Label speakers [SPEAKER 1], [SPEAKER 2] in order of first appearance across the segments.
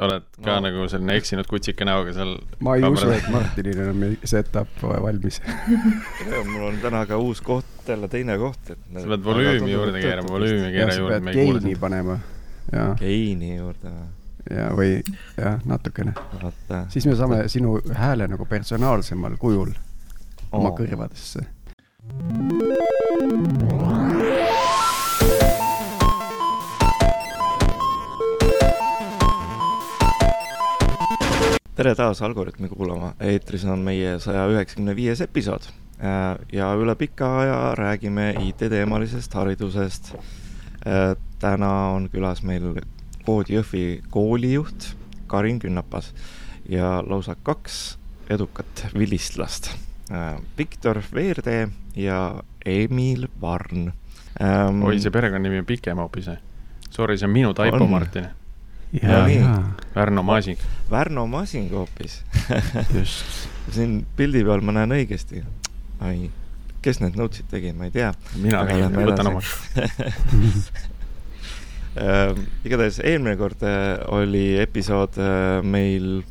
[SPEAKER 1] oled ka no. nagu selline eksinud kutsika näoga seal?
[SPEAKER 2] ma ei usu, et Martinil on setup valmis
[SPEAKER 3] mul on täna ka uus koht, jälle teine koht, et.
[SPEAKER 1] sa pead volüümi juurde keerama, volüümi keera juurde.
[SPEAKER 2] sa pead geini panema,
[SPEAKER 3] geini juurde või?
[SPEAKER 2] ja, või jah, natukene. siis me saame sinu hääle nagu personaalsemal kujul oma oh.
[SPEAKER 3] Tere taas Algorütmi kuulama, eetris on meie saja üheksakümne viies episood äh, ja üle pika aja räägime IT-teemalisest haridusest. Äh, täna on külas meil Koodi Jõhvi koolijuht Karin Künnapas ja lausa kaks edukat vilistlast, äh, Viktor Veertee ja Emil Varn
[SPEAKER 1] ähm,. oi, see perekonnanimi on pikem hoopis. Sorry, see on minu Taipo Martin
[SPEAKER 2] ja, ja.
[SPEAKER 1] Pärnu Masing.
[SPEAKER 3] Pärnu Masing hoopis just siin pildi peal ma näen õigesti. ai, kes need notes'id tegi, ma ei tea.
[SPEAKER 1] mina tegin, võtan omaks
[SPEAKER 3] äh, igatahes eelmine kord äh, oli episood äh, meil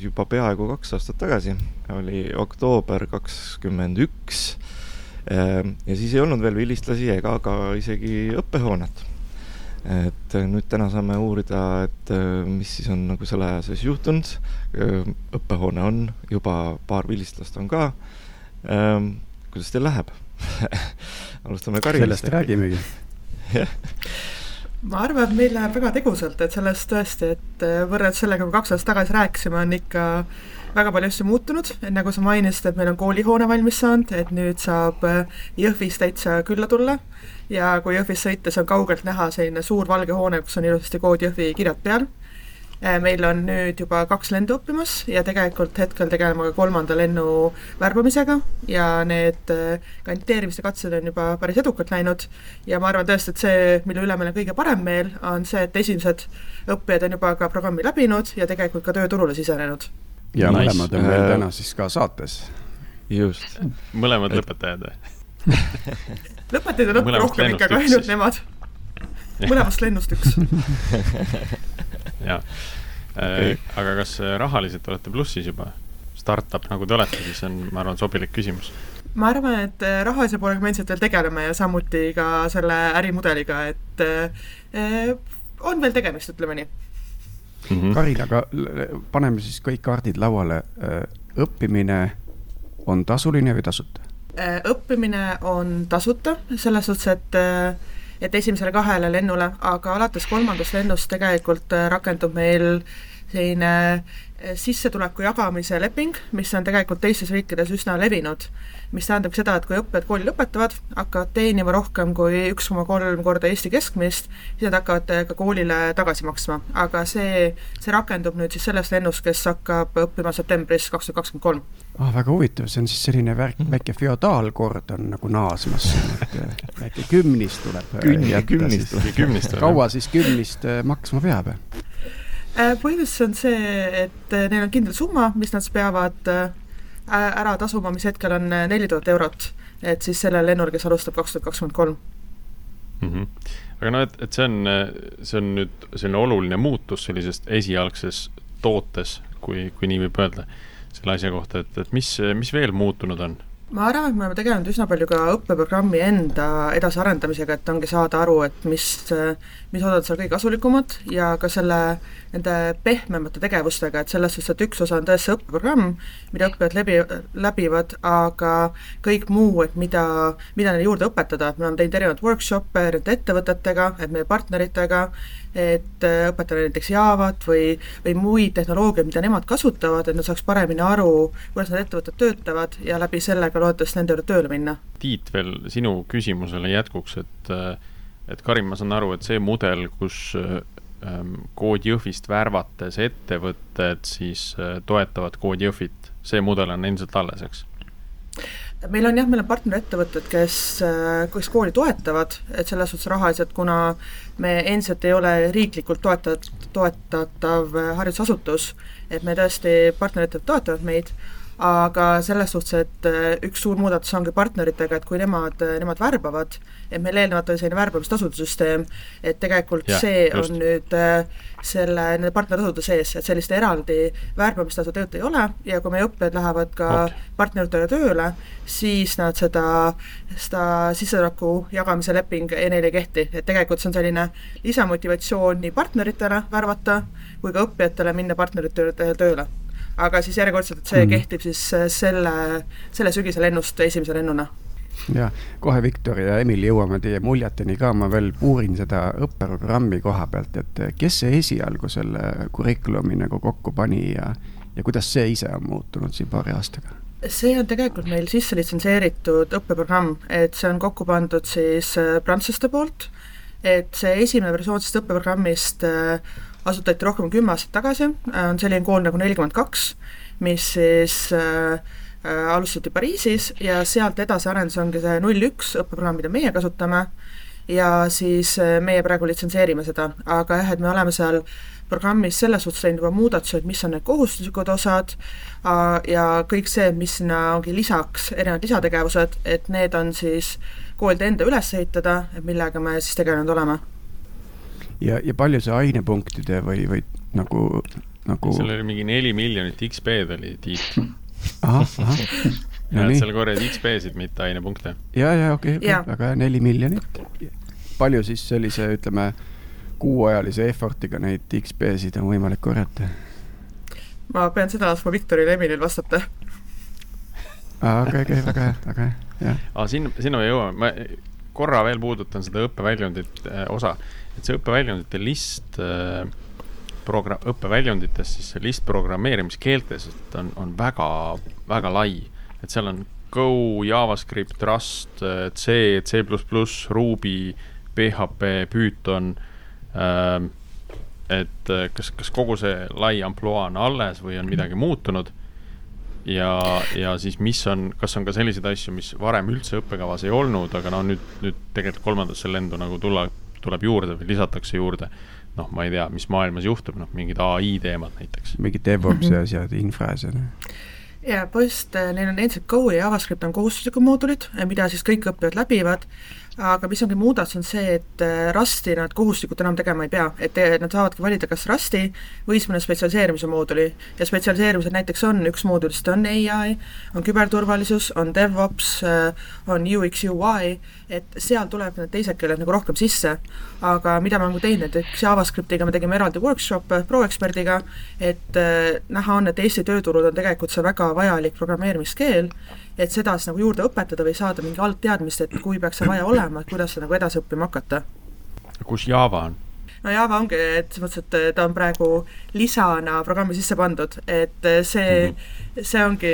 [SPEAKER 3] juba peaaegu kaks aastat tagasi, oli oktoober kakskümmend üks. Äh, ja siis ei olnud veel vilistlasi ega ka isegi õppehoonet et äh, nüüd täna saame uurida, et äh, mis siis on nagu selle aja sees juhtunud. Äh, õppehoone on, juba paar vilistlast on ka. Ähm, kuidas teil läheb alustame Karinist.
[SPEAKER 2] sellest räägimegi
[SPEAKER 4] ma arvan, et meil läheb väga tegusalt, et sellest tõesti, et võrreldes sellega, kui kaks aastat tagasi rääkisime, on ikka väga palju asju muutunud, nagu sa mainisid, et meil on koolihoone valmis saanud, et nüüd saab Jõhvis täitsa külla tulla ja kui Jõhvis sõita, siis on kaugelt näha selline suur valge hoone, kus on ilusasti kood Jõhvi kirjad peal. Äh, meil on nüüd juba kaks lendu õppimas ja tegelikult hetkel tegeleme ka kolmanda lennu värbamisega ja need äh, kandideerimiste katsed on juba päris edukalt läinud. ja ma arvan tõesti, et see, mille üle meil on kõige parem meel, on see, et esimesed õppijad on juba ka programmi läbinud ja tegelikult ka tööturule sisenenud.
[SPEAKER 2] Ja nice. mõlemad on meil äh, täna siis ka saates.
[SPEAKER 3] just.
[SPEAKER 1] mõlemad lõpetajad või?
[SPEAKER 4] lõpetajaid on õppe rohkem ikka, aga ainult nemad. mõlemast lennust üks
[SPEAKER 1] jaa äh, aga kas äh, rahaliselt olete plussis juba? Startup nagu te olete, siis on, ma arvan, sobilik küsimus.
[SPEAKER 4] ma arvan, et rahalise poolega me endiselt veel tegeleme ja samuti ka selle ärimudeliga, et äh, on veel tegemist, ütleme nii
[SPEAKER 2] mm. -hmm. Karin, aga paneme siis kõik kaardid lauale. õppimine on tasuline või tasuta?
[SPEAKER 4] Äh, õppimine on tasuta, selles suhtes, et äh, et esimesele kahele lennule, aga alates kolmandast lennust tegelikult äh, rakendub meil selline sissetuleku jagamise leping, mis on tegelikult teistes riikides üsna levinud. mis tähendab seda, et kui õppijad kooli lõpetavad, hakkavad teenima rohkem kui üks koma kolm korda Eesti keskmist, siis nad hakkavad ka koolile tagasi maksma. aga see, see rakendub nüüd siis selles lennus, kes hakkab õppima septembris kaks tuhat kakskümmend kolm
[SPEAKER 2] ah, väga huvitav, see on siis selline värk, väike feodaalkord on nagu naasmas, et väike kümnis tuleb.
[SPEAKER 1] kümnist, kümnist.
[SPEAKER 2] kaua siis kümnist maksma peab?
[SPEAKER 4] Äh, põhjus on see, et äh, neil on kindel summa, mis nad peavad ära tasuma, mis hetkel on neli tuhat eurot, et siis sellel lennul, kes alustab kaks tuhat kakskümmend kolm.
[SPEAKER 1] Mhm. aga no, et, et see on, see on nüüd selline oluline muutus sellisest esialgses tootes, kui, kui nii võib öelda selle asja kohta, et, et mis, mis veel muutunud on?
[SPEAKER 4] Ma arvan, et me oleme tegelenud üsna palju ka õppeprogrammi enda edasiarendamisega, et ongi saada aru, et mis, mis osad seal kõige kasulikumad ja ka selle, nende pehmemate tegevustega, et selles suhtes, et üks osa on tõesti õppeprogramm, mida õppijad läbi, läbivad, aga kõik muu, et mida, mida neile juurde õpetada, et me oleme teinud erinevaid workshop'e erinevate ettevõtetega, et meie partneritega, et äh, õpetada näiteks Javat või, või muid tehnoloogiaid, mida nemad kasutavad, et nad saaks paremini aru, kuidas need ettevõtted töötavad ja läbi selle ka loodetavasti nende juurde tööle minna.
[SPEAKER 1] Tiit, veel sinu küsimusele jätkuks, et et Karin, ma saan aru, et see mudel, kus ähm, Kood Jõhvist värvates ettevõtted siis äh, toetavad Kood Jõhvit, see mudel on endiselt alles, eks?
[SPEAKER 4] Meil on jah, meil on partnerettevõtted, kes, äh, kes kooli toetavad, et selles suhtes rahaliselt, kuna me endiselt ei ole riiklikult toetat-, toetatav haridusasutus, et me tõesti, partnerettevõtted toetavad meid, aga selles suhtes, et äh, üks suur muudatus ongi partneritega, et kui nemad, äh, nemad värbavad, et meil eelnevalt oli selline värbamistasude süsteem, et tegelikult ja, see just. on nüüd äh, selle, nende partnertasude sees, et sellist eraldi värbamistasu tööd ei ole ja kui meie õppijad lähevad ka okay. partneritele tööle, siis nad seda, seda sissetuleku jagamise leping neile ei kehti, et tegelikult see on selline lisamotivatsioon nii partneritele värvata kui ka õppijatele minna partneritele tööle aga siis järjekordselt, et see mm. kehtib siis äh, selle, selle sügise lennust esimese lennuna
[SPEAKER 2] ja kohe Viktor ja Emil jõuame teie muljeteni ka, ma veel uurin seda õppeprogrammi koha pealt, et kes see esialgu selle kurikulumi nagu kokku pani ja, ja kuidas see ise on muutunud siin paari aastaga?
[SPEAKER 4] see on tegelikult meil sisse litsenseeritud õppeprogramm, et see on kokku pandud siis äh, prantslaste poolt, et see esimene versioon sellest õppeprogrammist äh, asutati rohkem kui kümme aastat tagasi, äh, on selline kool nagu nelikümmend kaks, mis siis äh, äh, alustati Pariisis ja sealt edasi arenes ongi see null üks õppeprogramm, mida meie kasutame, ja siis äh, meie praegu litsenseerime seda, aga jah, et me oleme seal programmis selles suhtes teinud juba muudatusi, et mis on need kohustuslikud osad ja kõik see, mis sinna ongi lisaks, erinevad lisategevused, et need on siis koolide enda üles ehitada, millega me siis tegelenud oleme
[SPEAKER 2] ja, ja palju see ainepunktide või, või nagu, nagu.
[SPEAKER 1] seal oli mingi neli miljonit XP-d oli Tiit. ahah, ahah. No seal korjad XP-sid, mitte ainepunkte.
[SPEAKER 2] ja, ja okei okay, okay., väga hea, neli miljonit. palju siis sellise, ütleme, kuuajalise effort'iga neid XP-sid on võimalik korjata?
[SPEAKER 4] ma pean seda laskma Viktoril Emilil vastata.
[SPEAKER 2] okei, okei, väga hea, väga hea, jah.
[SPEAKER 1] aa, sinna, sinna me jõuame, ma korra veel puudutan seda õppeväljundit äh, osa et see õppeväljundite list äh, progra-, õppeväljunditest siis see list programmeerimiskeeltest on, on väga, väga lai. et seal on Go, JavaScript, Rust, äh, C, C++, Ruby, PHP, Python äh,. et äh, kas, kas kogu see lai ampluaa on alles või on midagi muutunud ja, ja siis mis on, kas on ka selliseid asju, mis varem üldse õppekavas ei olnud, aga no nüüd, nüüd tegelikult kolmandasse lendu nagu tulla, tuleb juurde või lisatakse juurde. noh, ma ei tea, mis maailmas juhtub, noh, mingid ai teemad näiteks.
[SPEAKER 2] mingid DevOpsi -hmm. asjad, infra asjad.
[SPEAKER 4] ja põhimõtteliselt äh, neil on endiselt Go ja JavaScript on kohustuslikud moodulid, mida siis kõik õppijad läbivad aga mis ongi muudatus, on see, et äh, Rusti nad kohustuslikult enam tegema ei pea, et nad saavadki valida kas Rusti või siis mõne spetsialiseerimise mooduli. ja spetsialiseerimised näiteks on, üks moodulist on ai, on küberturvalisus, on DevOps, äh, on UX, UI, et seal tuleb need teised keeled nagu rohkem sisse. aga mida me oleme teinud, näiteks JavaScriptiga me tegime eraldi workshop'e ProExpertiga, et äh, näha on, et Eesti tööturul on tegelikult see väga vajalik programmeerimiskeel et seda siis nagu juurde õpetada või saada mingi algteadmist, et kui peaks see vaja olema, et kuidas seda nagu edasi õppima hakata.
[SPEAKER 1] kus Java on?
[SPEAKER 4] no Java ongi, et selles mõttes, et ta on praegu lisana programmi sisse pandud, et see mm, -hmm. see ongi,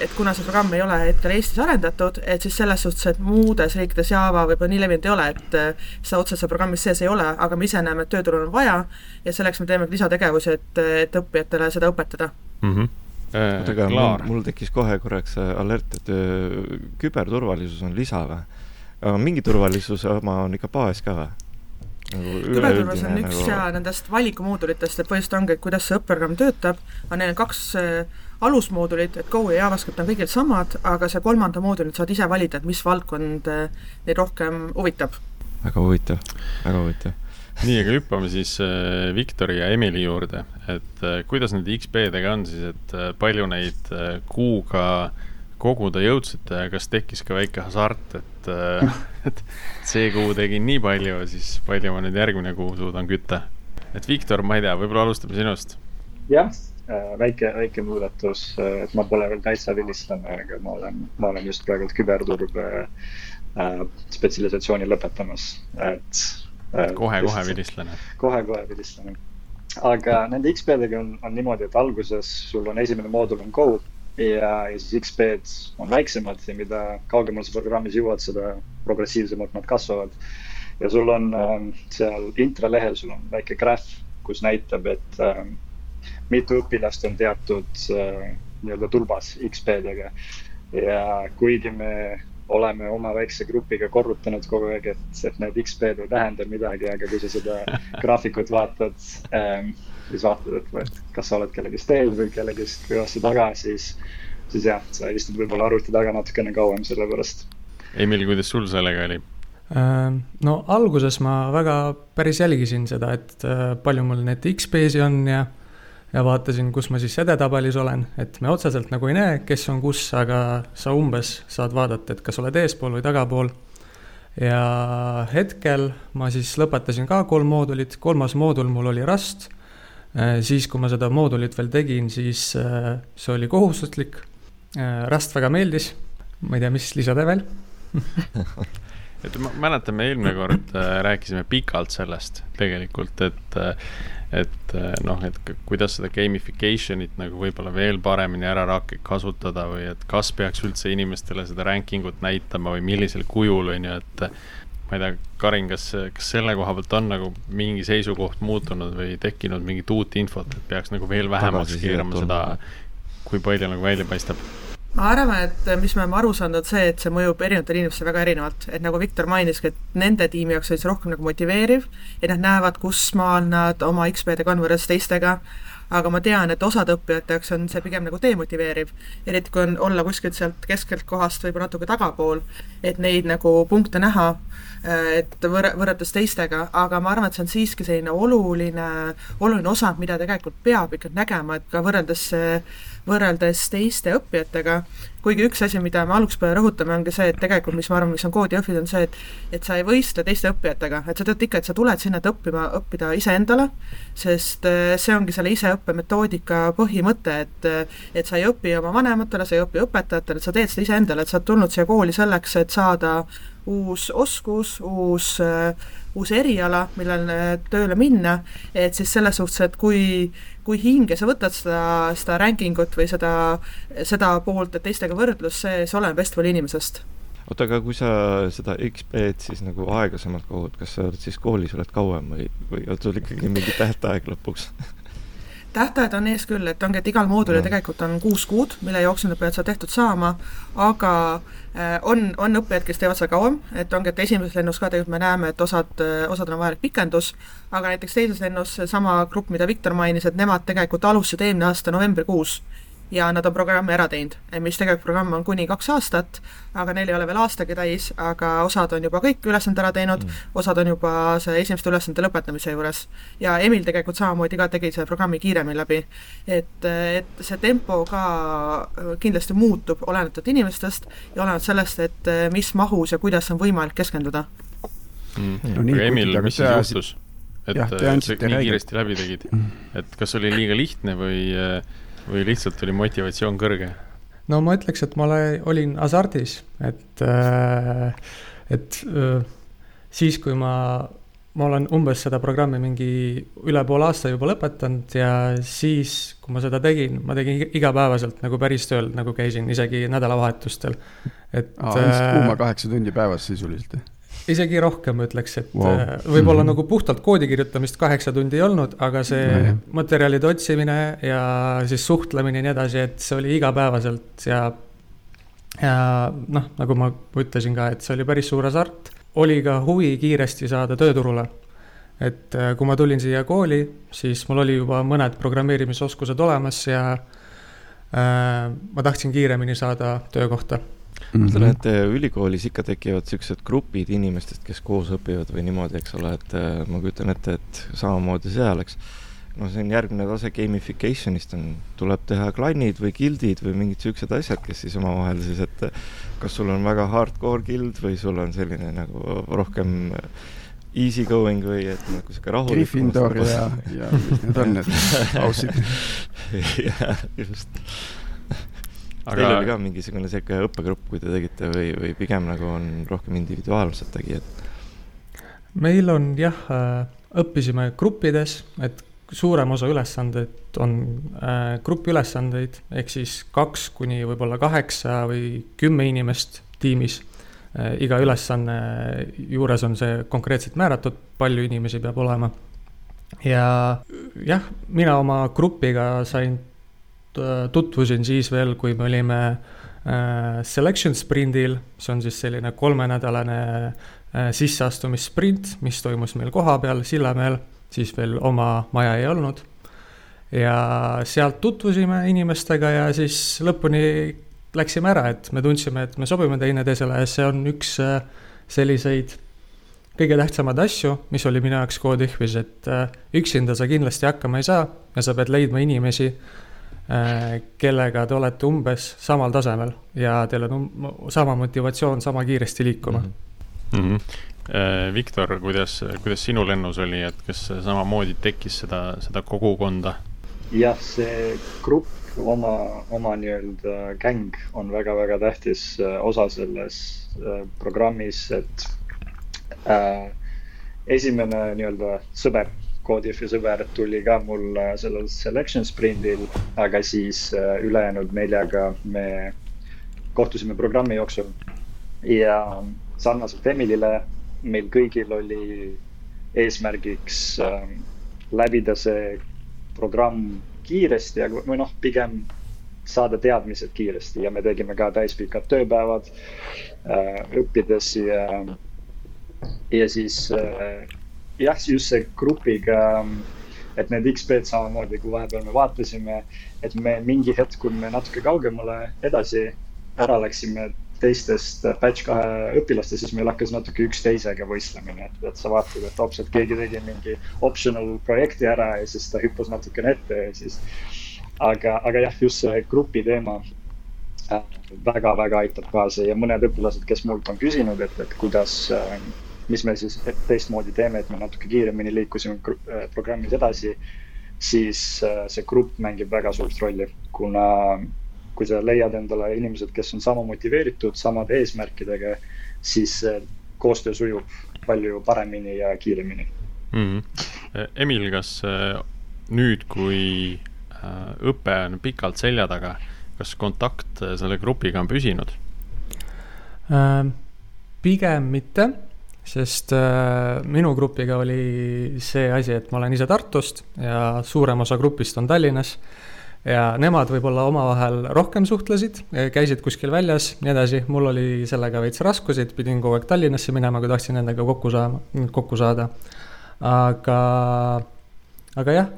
[SPEAKER 4] et kuna see programm ei ole hetkel Eestis arendatud, et siis selles suhtes, et muudes riikides Java võib-olla nii levinud ei ole, et seda otseselt programmis sees ei ole, aga me ise näeme, et tööturul on vaja ja selleks me teeme lisategevusi, et, et õppijatele seda õpetada
[SPEAKER 1] mm. -hmm
[SPEAKER 3] Äh, oota, aga mul, tekkis kohe korraks äh, alert, et äh, küberturvalisus on lisa või? aga mingi turvalisuse oma on ikka baas ka või?
[SPEAKER 4] nagu küberturvalisus on üks nagu... ja nendest valikumoodulitest, et põhimõtteliselt ongi, et kuidas see õppeprogramm töötab, on neil kaks äh, alusmoodulit, et Go ja JavaScript on kõigil samad, aga see kolmanda mooduli saad ise valida, et mis valdkond äh, neid rohkem huvitab.
[SPEAKER 3] väga huvitav, väga huvitav
[SPEAKER 1] nii, aga hüppame siis äh, Viktori ja Emily juurde, et äh, kuidas nende XP-dega on siis, et äh, palju neid kuuga koguda jõudsite ja kas tekkis ka väike hasart, et, et see kuu tegin nii palju, siis palju ma nüüd järgmine kuu suudan kütta? et Viktor, ma ei tea, võib-olla alustame sinust.
[SPEAKER 5] jah, väike, väike muudatus, et ma pole veel täitsa vilistlane, aga ma olen, ma olen just praegu küberturbe spetsialisatsiooni lõpetamas, et
[SPEAKER 1] kohe-kohe vilistlane.
[SPEAKER 5] kohe-kohe vilistlane. aga nende XP-dega on, on niimoodi, et alguses sul on esimene moodul on Go ja, ja siis XP-d on väiksemad ja mida kaugemale sa programmis jõuad, seda progressiivsemalt nad kasvavad. ja sul on äh, seal intralehel, sul on väike graaf, kus näitab, et äh, mitu õpilast on teatud äh, nii-öelda tulbas XP-dega. ja kuigi me oleme oma väikse grupiga korrutanud kogu aeg, et, et need XP-d ei tähenda midagi, aga kui sa seda graafikut vaatad ähm,, siis vaatad, et kas sa oled kellegist ees või kellegist kõvasti taga, siis siis jah, sa istud võib-olla arvuti taga natukene kauem selle pärast.
[SPEAKER 1] Emil, kuidas sul sellega oli?
[SPEAKER 6] Äh, no alguses ma väga päris jälgisin seda, et äh, palju mul neid X-Base'i on ja ja vaatasin, kus ma siis edetabelis olen, et me otseselt nagu ei näe, kes on kus, aga sa umbes saad vaadata, et kas oled eespool või tagapool. ja hetkel ma siis lõpetasin ka kolm moodulit, kolmas moodul mul oli Rust. Äh, siis, kui ma seda moodulit veel tegin, siis äh, see oli kohustuslik. Äh, Rust väga meeldis, ma ei tea, mis lisada veel
[SPEAKER 1] et ma mäletan, me eelmine kord rääkisime pikalt sellest tegelikult, et et eh, noh, et kuidas seda gamification'it nagu võib-olla veel paremini ära rak-, kasutada või et kas peaks üldse inimestele seda ranking ut näitama või millisel kujul, on ju, et ma ei tea, Karin, kas, kas selle koha pealt on nagu mingi seisukoht muutunud või tekkinud mingit uut infot, et peaks nagu veel vähemaks keerama seda, kui palju nagu välja paistab?
[SPEAKER 4] Ma arvan, et mis me oleme aru saanud, on see, et see mõjub erinevatele inimestele väga erinevalt, et nagu Viktor mainiski, et nende tiimi jaoks oli see rohkem nagu motiveeriv, et nad näevad, kus maal nad oma XP-dega on võrreldes teistega, aga ma tean, et osade õppijate jaoks on see pigem nagu demotiveeriv, eriti kui on olla kuskilt sealt keskelt kohast võib-olla natuke tagapool, et neid nagu punkte näha, et võr-, võrreldes teistega, aga ma arvan, et see on siiski selline oluline, oluline osa, mida tegelikult peab ikka nägema, et ka võrreldes võrreldes teiste õppijatega, kuigi üks asi, mida me algusest peale rõhutame, ongi see, et tegelikult, mis ma arvan, mis on koodijõhvid, on see, et et sa ei võistle teiste õppijatega, et sa tead ikka, et sa tuled sinna, et õppima, õppida iseendale, sest äh, see ongi selle iseõppe metoodika põhimõte, et et sa ei õpi oma vanematele, sa ei õpi õpetajatele, et sa teed seda iseendale, et sa oled tulnud siia kooli selleks, et saada uus oskus, uus, uus eriala, millele tööle minna, et siis selles suhtes, et kui, kui hinge sa võtad seda, seda ranking ut või seda, seda poolt, et teistega võrdlus, see, see oleneb hästi palju inimesest.
[SPEAKER 3] Oota, aga kui sa seda XP-d siis nagu aeglasemalt kogud, kas sa oled siis koolis oled kauem või, või sul ikkagi mingi tähtaeg lõpuks
[SPEAKER 4] tähtajad on ees küll, et ongi, et igal moodulil no. tegelikult on kuus kuud, mille jooksul nad peavad seda tehtud saama, aga äh, on, on õppijad, kes teevad seda kauem, et ongi, et esimeses lennus ka tegelikult me näeme, et osad, äh, osadel on vajalik pikendus, aga näiteks teises lennus seesama grupp, mida Viktor mainis, et nemad tegelikult alustasid eelmine aasta novembrikuus ja nad on programmi ära teinud, mis tegelikult programm on kuni kaks aastat, aga neil ei ole veel aastagi täis, aga osad on juba kõik ülesanded ära teinud mm., osad on juba see esimeste ülesannete lõpetamise juures. ja Emil tegelikult samamoodi ka tegi selle programmi kiiremini läbi. et, et see tempo ka kindlasti muutub olenevalt inimestest ja olenevalt sellest, et mis mahus ja kuidas on võimalik keskenduda
[SPEAKER 1] mm.. No, aga Emil, mis siis juhtus? et ja, sa nii kiiresti läbi tegid, mm. et kas oli liiga lihtne või äh, või lihtsalt oli motivatsioon kõrge?
[SPEAKER 6] no ma ütleks, et ma ole, olin hasardis, et, äh, et äh, siis, kui ma, ma olen umbes seda programmi mingi üle poole aasta juba lõpetanud ja siis, kui ma seda tegin, ma tegin igapäevaselt nagu päris tööl, nagu käisin isegi nädalavahetustel, et.
[SPEAKER 2] kuuma kaheksa tundi päevas sisuliselt
[SPEAKER 6] isegi rohkem ütleks, et wow. Äh, võib-olla mm -hmm. nagu puhtalt koodi kirjutamist kaheksa tundi ei olnud, aga see no, materjalide otsimine ja siis suhtlemine ja nii edasi, et see oli igapäevaselt ja. ja noh, nagu ma ütlesin ka, et see oli päris suur hasart, oli ka huvi kiiresti saada tööturule. et äh, kui ma tulin siia kooli, siis mul oli juba mõned programmeerimisoskused olemas ja äh, ma tahtsin kiiremini saada töökohta
[SPEAKER 3] ma mõtlen, et äh, ülikoolis ikka tekivad siuksed grupid inimestest, kes koos õpivad või niimoodi, eks ole, et äh, ma kujutan ette, et samamoodi seal, eks. no see on järgmine tase gamification'ist on, tuleb teha klan'id või guild'id või mingid siuksed asjad, kes siis omavahel siis, et äh, kas sul on väga hardcore guild või sul on selline nagu rohkem easy going või et nagu sihuke rahulik.
[SPEAKER 2] Gryffindor ja, ja mis need on, need aussid.
[SPEAKER 3] jah, just aga... Teil oli ka mingisugune sihuke õppegrupp, kui te tegite või, või pigem nagu on rohkem individuaalsed tegijad?
[SPEAKER 6] meil on jah, äh, õppisime gruppides, et suurem osa ülesandeid on äh, grupiülesandeid, ehk siis kaks kuni võib-olla kaheksa või kümme inimest tiimis äh,. iga ülesanne juures on see konkreetselt määratud, palju inimesi peab olema. ja jah, mina oma grupiga sain tutvusin siis veel, kui me olime äh, selection sprindil, see on siis selline kolmenädalane äh, sisseastumissprint, mis toimus meil kohapeal Sillamäel, siis veel oma maja ei olnud. ja sealt tutvusime inimestega ja siis lõpuni läksime ära, et me tundsime, et me sobime teineteisele ja see on üks äh, selliseid kõige tähtsamaid asju, mis oli minu jaoks koodihvis, et äh, üksinda sa kindlasti hakkama ei saa ja sa pead leidma inimesi, äh, kellega te olete umbes samal tasemel ja teil on sama motivatsioon sama kiiresti liikuma mm.
[SPEAKER 1] -hmm. Viktor, kuidas, kuidas sinu lennus oli, et kas samamoodi tekkis seda, seda kogukonda?
[SPEAKER 5] jah, see grupp oma, oma nii-öelda gäng on väga-väga tähtis äh, osa selles äh, programmis, et äh, esimene nii-öelda sõber, Codeifi sõber tuli ka mul äh, sellel selection sprindil, aga siis äh, ülejäänud neljaga me kohtusime programmi jooksul. Ja sarnaselt Emilile meil kõigil oli eesmärgiks äh, läbida see programm kiiresti, aga, või noh, pigem saada teadmised kiiresti. Ja me tegime ka täispikad tööpäevad äh, õppides ja, ja siis jah, just see grupiga, et need XP-d samamoodi, kui vahepeal me vaatasime, et me mingi hetk, kui me natuke kaugemale edasi ära läksime teistest batch kahe õpilastest, siis meil hakkas natuke üksteisega võistlemine, et, et sa vaatad, et hoopis, et keegi tegi mingi optional projekti ära ja siis ta hüppas natukene ette ja siis. aga, aga jah, just see grupi teema väga-väga äh, aitab kaasa ja mõned õpilased, kes mult on küsinud, et, et kuidas, äh, mis me siis teistmoodi teeme, et me natuke kiiremini liikusime äh, programmis edasi, siis see grupp mängib väga suurt rolli, kuna kui sa leiad endale inimesed, kes on sama motiveeritud, samade eesmärkidega, siis koostöö sujub palju paremini ja kiiremini
[SPEAKER 1] mm. -hmm. Emil, kas äh, nüüd, kui äh, õpe on pikalt selja taga, kas kontakt selle grupiga on püsinud?
[SPEAKER 6] pigem mitte, sest minu grupiga oli see asi, et ma olen ise Tartust ja suurem osa grupist on Tallinnas. Ja nemad võib-olla omavahel rohkem suhtlesid, käisid kuskil väljas, nii edasi, mul oli sellega veits raskusi, et pidin kogu aeg Tallinnasse minema, kui tahtsin nendega kokku saama, kokku saada. aga, aga jah,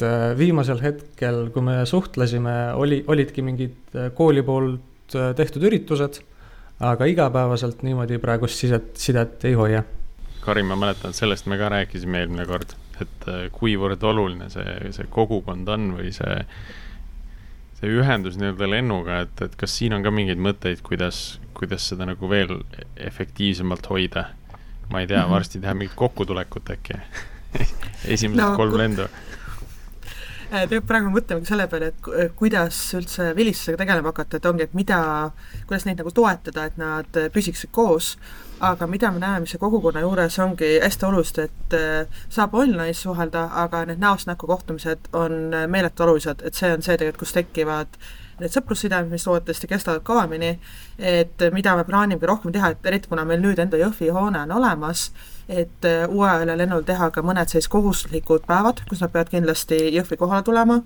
[SPEAKER 6] et äh, viimasel hetkel, kui me suhtlesime, oli, olidki mingid äh, kooli poolt äh, tehtud üritused, aga igapäevaselt niimoodi praegust sidet, sidet ei hoia.
[SPEAKER 1] Karin, ma mäletan, sellest me ka rääkisime eelmine kord et äh, kuivõrd oluline see, see kogukond on või see, see ühendus nii-öelda lennuga, et, et kas siin on ka mingeid mõtteid, kuidas, kuidas seda nagu veel efektiivsemalt hoida? ma ei tea -hmm. varsti teha mingit kokkutulekut äkki esimesed no, kolm lendu
[SPEAKER 4] Äh, peab praegu mõtlemagi selle peale, et äh, kuidas üldse vilistusega tegelema hakata, et ongi, et mida, kuidas neid nagu toetada, et nad äh, püsiksid koos, aga mida me näeme, mis see kogukonna juures ongi hästi olulised, et saab online'is suhelda, aga need näost näkku kohtumised on meeletu olulised, et see on see tegelikult, kus tekivad need sõprussidemed, mis loodetavasti kestavad kauemini, et mida me plaanime rohkem teha, et eriti kuna meil nüüd enda Jõhvi hoone on olemas, et äh, uuele lennul teha ka mõned sellised kohustuslikud päevad, kus nad peavad kindlasti Jõhvi kohale tulema,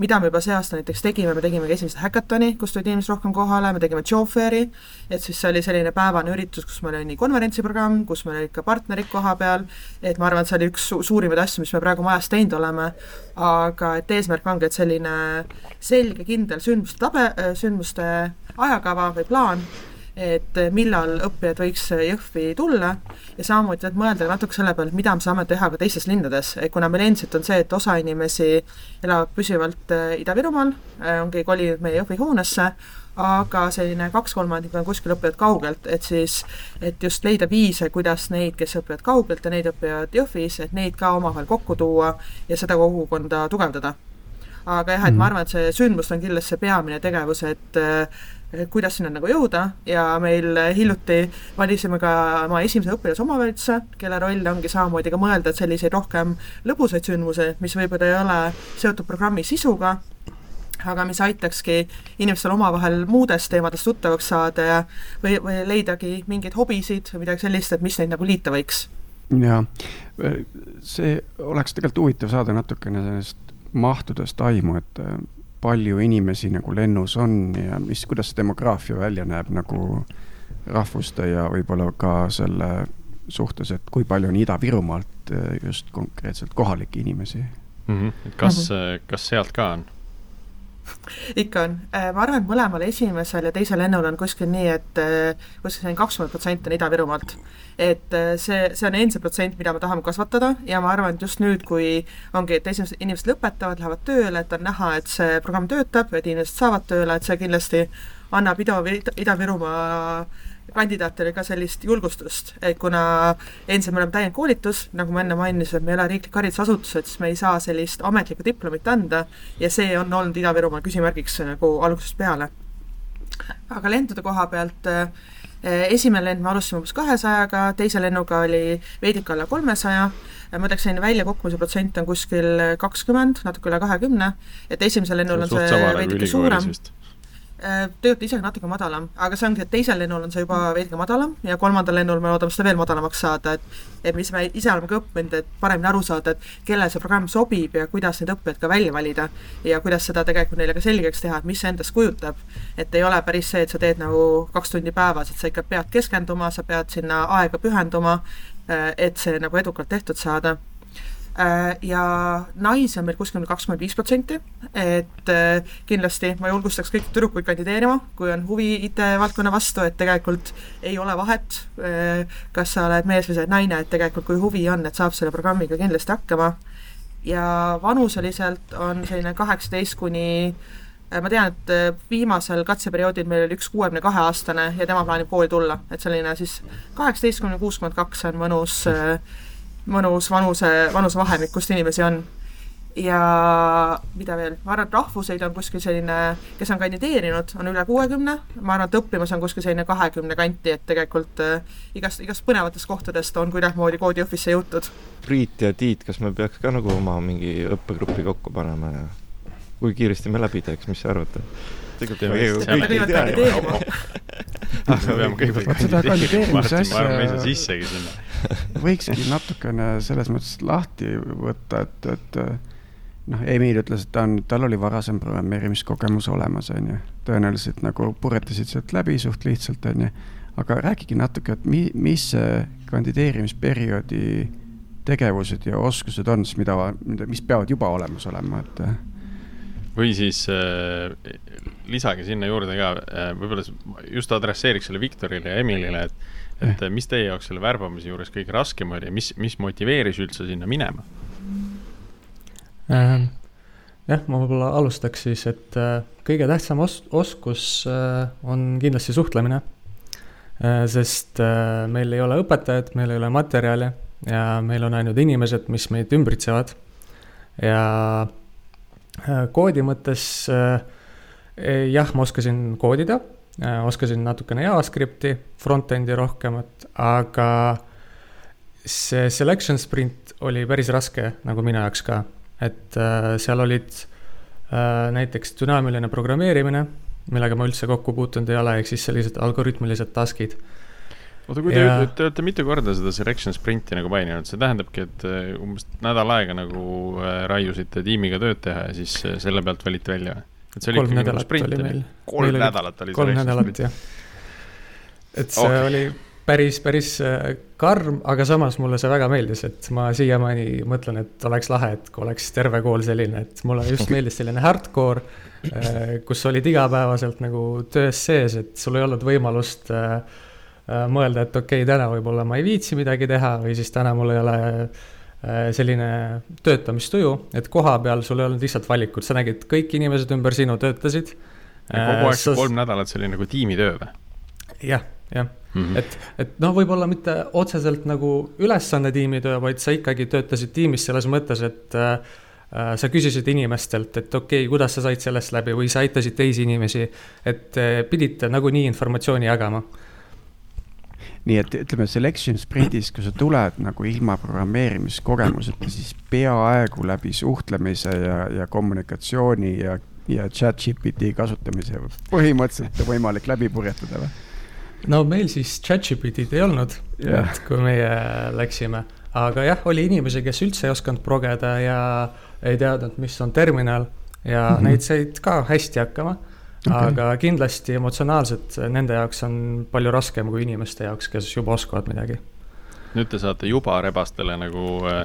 [SPEAKER 4] mida me juba see aasta näiteks tegime, me tegime ka esimest häkatoni, kus tulid inimesed rohkem kohale, me tegime job fair'i, et siis see oli selline päevane üritus, kus meil oli nii konverentsiprogramm, kus meil olid ka partnerid koha peal, et ma arvan, et see oli üks su suurimaid asju, mis me praegu majas teinud oleme, aga et eesmärk ongi, et selline selge, kindel sündmuste tabe, sündmuste ajakava või plaan, et millal õppijad võiks Jõhvi tulla ja samamoodi et mõelda natuke selle peale, mida me saame teha ka teistes linnades, et kuna meil endiselt on see, et osa inimesi elab püsivalt äh, Ida-Virumaal, ongi kolinud meie Jõhvi hoonesse, aga selline kaks kolmandikku on kuskil õpivad kaugelt, et siis, et just leida viise, kuidas neid, kes õpivad kaugelt ja neid õpivad Jõhvis, et neid ka omavahel kokku tuua ja seda kogukonda tugevdada aga jah, et ma mhm. arvan, et see sündmus on kindlasti see peamine tegevus, et kuidas sinna nagu jõuda ja meil hiljuti valisime ka oma esimese õpilasomavalitsuse, kelle roll ongi samamoodi ka mõelda, et selliseid rohkem lõbusaid sündmusi, mis võib-olla ei ole seotud programmi sisuga, aga mis aitakski inimestel omavahel muudest teemadest tuttavaks saada ja või, või leidagi mingeid hobisid või midagi sellist, et mis neid nagu liita võiks.
[SPEAKER 2] jaa, see oleks tegelikult huvitav saada natukene sellest mahtudest aimu, et palju inimesi nagu lennus on ja mis, kuidas see demograafia välja näeb nagu rahvuste ja võib-olla ka selle suhtes, et kui palju on Ida-Virumaalt äh, just konkreetselt kohalikke inimesi
[SPEAKER 1] mm. -hmm. kas mm, -hmm. kas sealt ka on?
[SPEAKER 4] Ikka on, äh, ma arvan, et mõlemal esimesel ja teisel lennul on kuskil nii, et äh, kuskil selline kakskümmend protsenti on Ida-Virumaalt. et see, see on endiselt protsent, mida me tahame kasvatada ja ma arvan, et just nüüd, kui ongi, et esimesed inimesed lõpetavad, lähevad tööle, et on näha, et see programm töötab, et inimesed saavad tööle, et see kindlasti annab Ida, Ida-Virumaa kandidaatidele ka sellist julgustust, et kuna endiselt me oleme täiendkoolitus, nagu ma enne mainisin, et me ei ole riiklik haridusasutus, et siis me ei saa sellist ametlikku diplomit anda ja see on olnud Ida-Virumaal küsimärgiks nagu algusest peale. aga lendude koha pealt eh, esimene lend me alustasime umbes kahesajaga, teise lennuga oli veidike alla kolmesaja, ma ütleks, selline väljakukkumise protsent on kuskil kakskümmend, natuke üle kahekümne, et esimesel lennul on see veidike suurem. Äh, tegelikult isegi natuke madalam, aga see ongi, et teisel lennul on see juba veidi madalam ja kolmandal lennul me loodame seda veel madalamaks saada, et et mis me ise oleme ka õppinud, et paremini aru saada, et kellele see programm sobib ja kuidas neid õppijaid ka välja valida ja kuidas seda tegelikult neile ka selgeks teha, et mis see endast kujutab. et ei ole päris see, et sa teed nagu kaks tundi päevas, et sa ikka pead keskenduma, sa pead sinna aega pühenduma, äh, et see nagu edukalt tehtud saada Äh, ja naisi on meil kuskil kakskümmend viis protsenti, et äh, kindlasti ma julgustaks kõiki tüdrukuid kandideerima, kui on huvi IT-valdkonna vastu, et tegelikult ei ole vahet, äh, kas sa oled mees või sa oled naine, et tegelikult kui huvi on, et saab selle programmiga kindlasti hakkama. ja vanuseliselt on selline kaheksateist kuni ma tean, et viimasel katseperioodil meil oli üks kuuekümne kahe aastane ja tema plaanib kooli tulla, et selline siis kaheksateist kuni kuuskümmend kaks on mõnus äh, mõnus vanuse, vanusevahemik, kust inimesi on. ja mida veel, ma arvan, et rahvuseid on kuskil selline, kes on kandideerinud, on üle kuuekümne, ma arvan, et õppimas on kuskil selline kahekümne kanti, et tegelikult äh, igast, igast põnevatest kohtadest on kuidagimoodi koodi Jõhvisse jõutud.
[SPEAKER 3] Priit ja Tiit, kas me peaks ka nagu oma mingi õppegrupi kokku panema ja kui kiiresti me läbi teeks, mis te arvate?
[SPEAKER 1] tegelikult me kõigepealt kandideerima. me peame kõigepealt kandideerima, ma arvan, me ei saa sissegi sinna.
[SPEAKER 2] võikski natukene selles mõttes lahti võtta, et, et noh, Emil ütles, et ta on, tal oli varasem programmeerimiskogemus olemas, on ju. tõenäoliselt nagu puretasid sealt läbi suht lihtsalt, on ju. aga rääkige natuke, et mi-, mis see kandideerimisperioodi tegevused ja oskused on siis, mida, mis peavad juba olemas olema, et
[SPEAKER 1] või siis äh, lisage sinna juurde ka äh,, võib-olla just adresseeriks selle Viktorile ja Emilile, et, et mis teie jaoks selle värbamise juures kõige raskem oli ja mis, mis motiveeris üldse sinna minema
[SPEAKER 6] äh,? jah, ma võib-olla alustaks siis, et äh, kõige tähtsam os-, oskus äh, on kindlasti suhtlemine äh,. sest meil ei ole õpetajat, meil ei ole materjali ja meil on ainult inimesed, mis meid ümbritsevad ja koodi mõttes jah, ma oskasin koodida, oskasin natukene JavaScripti, front-end'i rohkemat, aga see selection sprint oli päris raske nagu minu jaoks ka, et seal olid näiteks dünaamiline programmeerimine, millega ma üldse kokku puutunud ei ole, ehk siis sellised algoritmilised task'id
[SPEAKER 1] oota, kui te ja... ütlete, te olete mitu korda seda selection sprinti nagu maininud, see tähendabki, et äh, umbes nädal aega nagu äh, raiusite tiimiga tööd teha ja siis äh, selle pealt valite välja? Et see oli
[SPEAKER 6] kolm nagu sprint, oli meil.
[SPEAKER 1] kolm meil nädalat oli
[SPEAKER 6] kolm nädalat, jah. et see okay. oli päris, päris karm, aga samas mulle see väga meeldis, et ma siiamaani mõtlen, et oleks lahe, et kui oleks terve kool selline, et mulle just meeldis selline hardcore, kus olid igapäevaselt nagu töös sees, et sul ei olnud võimalust äh, Äh, mõelda, et okei okay,, täna võib-olla ma ei viitsi midagi teha või siis täna mul ei ole äh, selline töötamistuju, et koha peal sul ei olnud lihtsalt valikut, sa nägid, kõik inimesed ümber sinu töötasid.
[SPEAKER 1] kogu aeg see kolm nädalat, see oli nagu tiimitöö või?
[SPEAKER 6] jah, jah mm, -hmm. et, et noh, võib-olla mitte otseselt nagu ülesanne tiimitöö, vaid sa ikkagi töötasid tiimis selles mõttes, et äh, sa küsisid inimestelt, et okei okay,, kuidas sa said sellest läbi või sa aitasid teisi inimesi, et äh, pidite nagunii informatsiooni jagama
[SPEAKER 2] nii et ütleme, selection sprindis, kui sa tuled nagu ilma programmeerimiskogemuseta, siis peaaegu läbi suhtlemise ja, ja kommunikatsiooni ja, ja chat GPT kasutamise põhimõtteliselt on võimalik läbi purjetada või?
[SPEAKER 6] no meil siis chat GPT-d ei olnud yeah., et kui meie läksime, aga jah, oli inimesi, kes üldse ei osanud progeda ja ei teadnud, mis on terminal ja mm -hmm. neid said ka hästi hakkama okay.. aga kindlasti emotsionaalselt nende jaoks on palju raskem kui inimeste jaoks, kes juba oskavad midagi.
[SPEAKER 1] nüüd te saate juba rebastele nagu äh,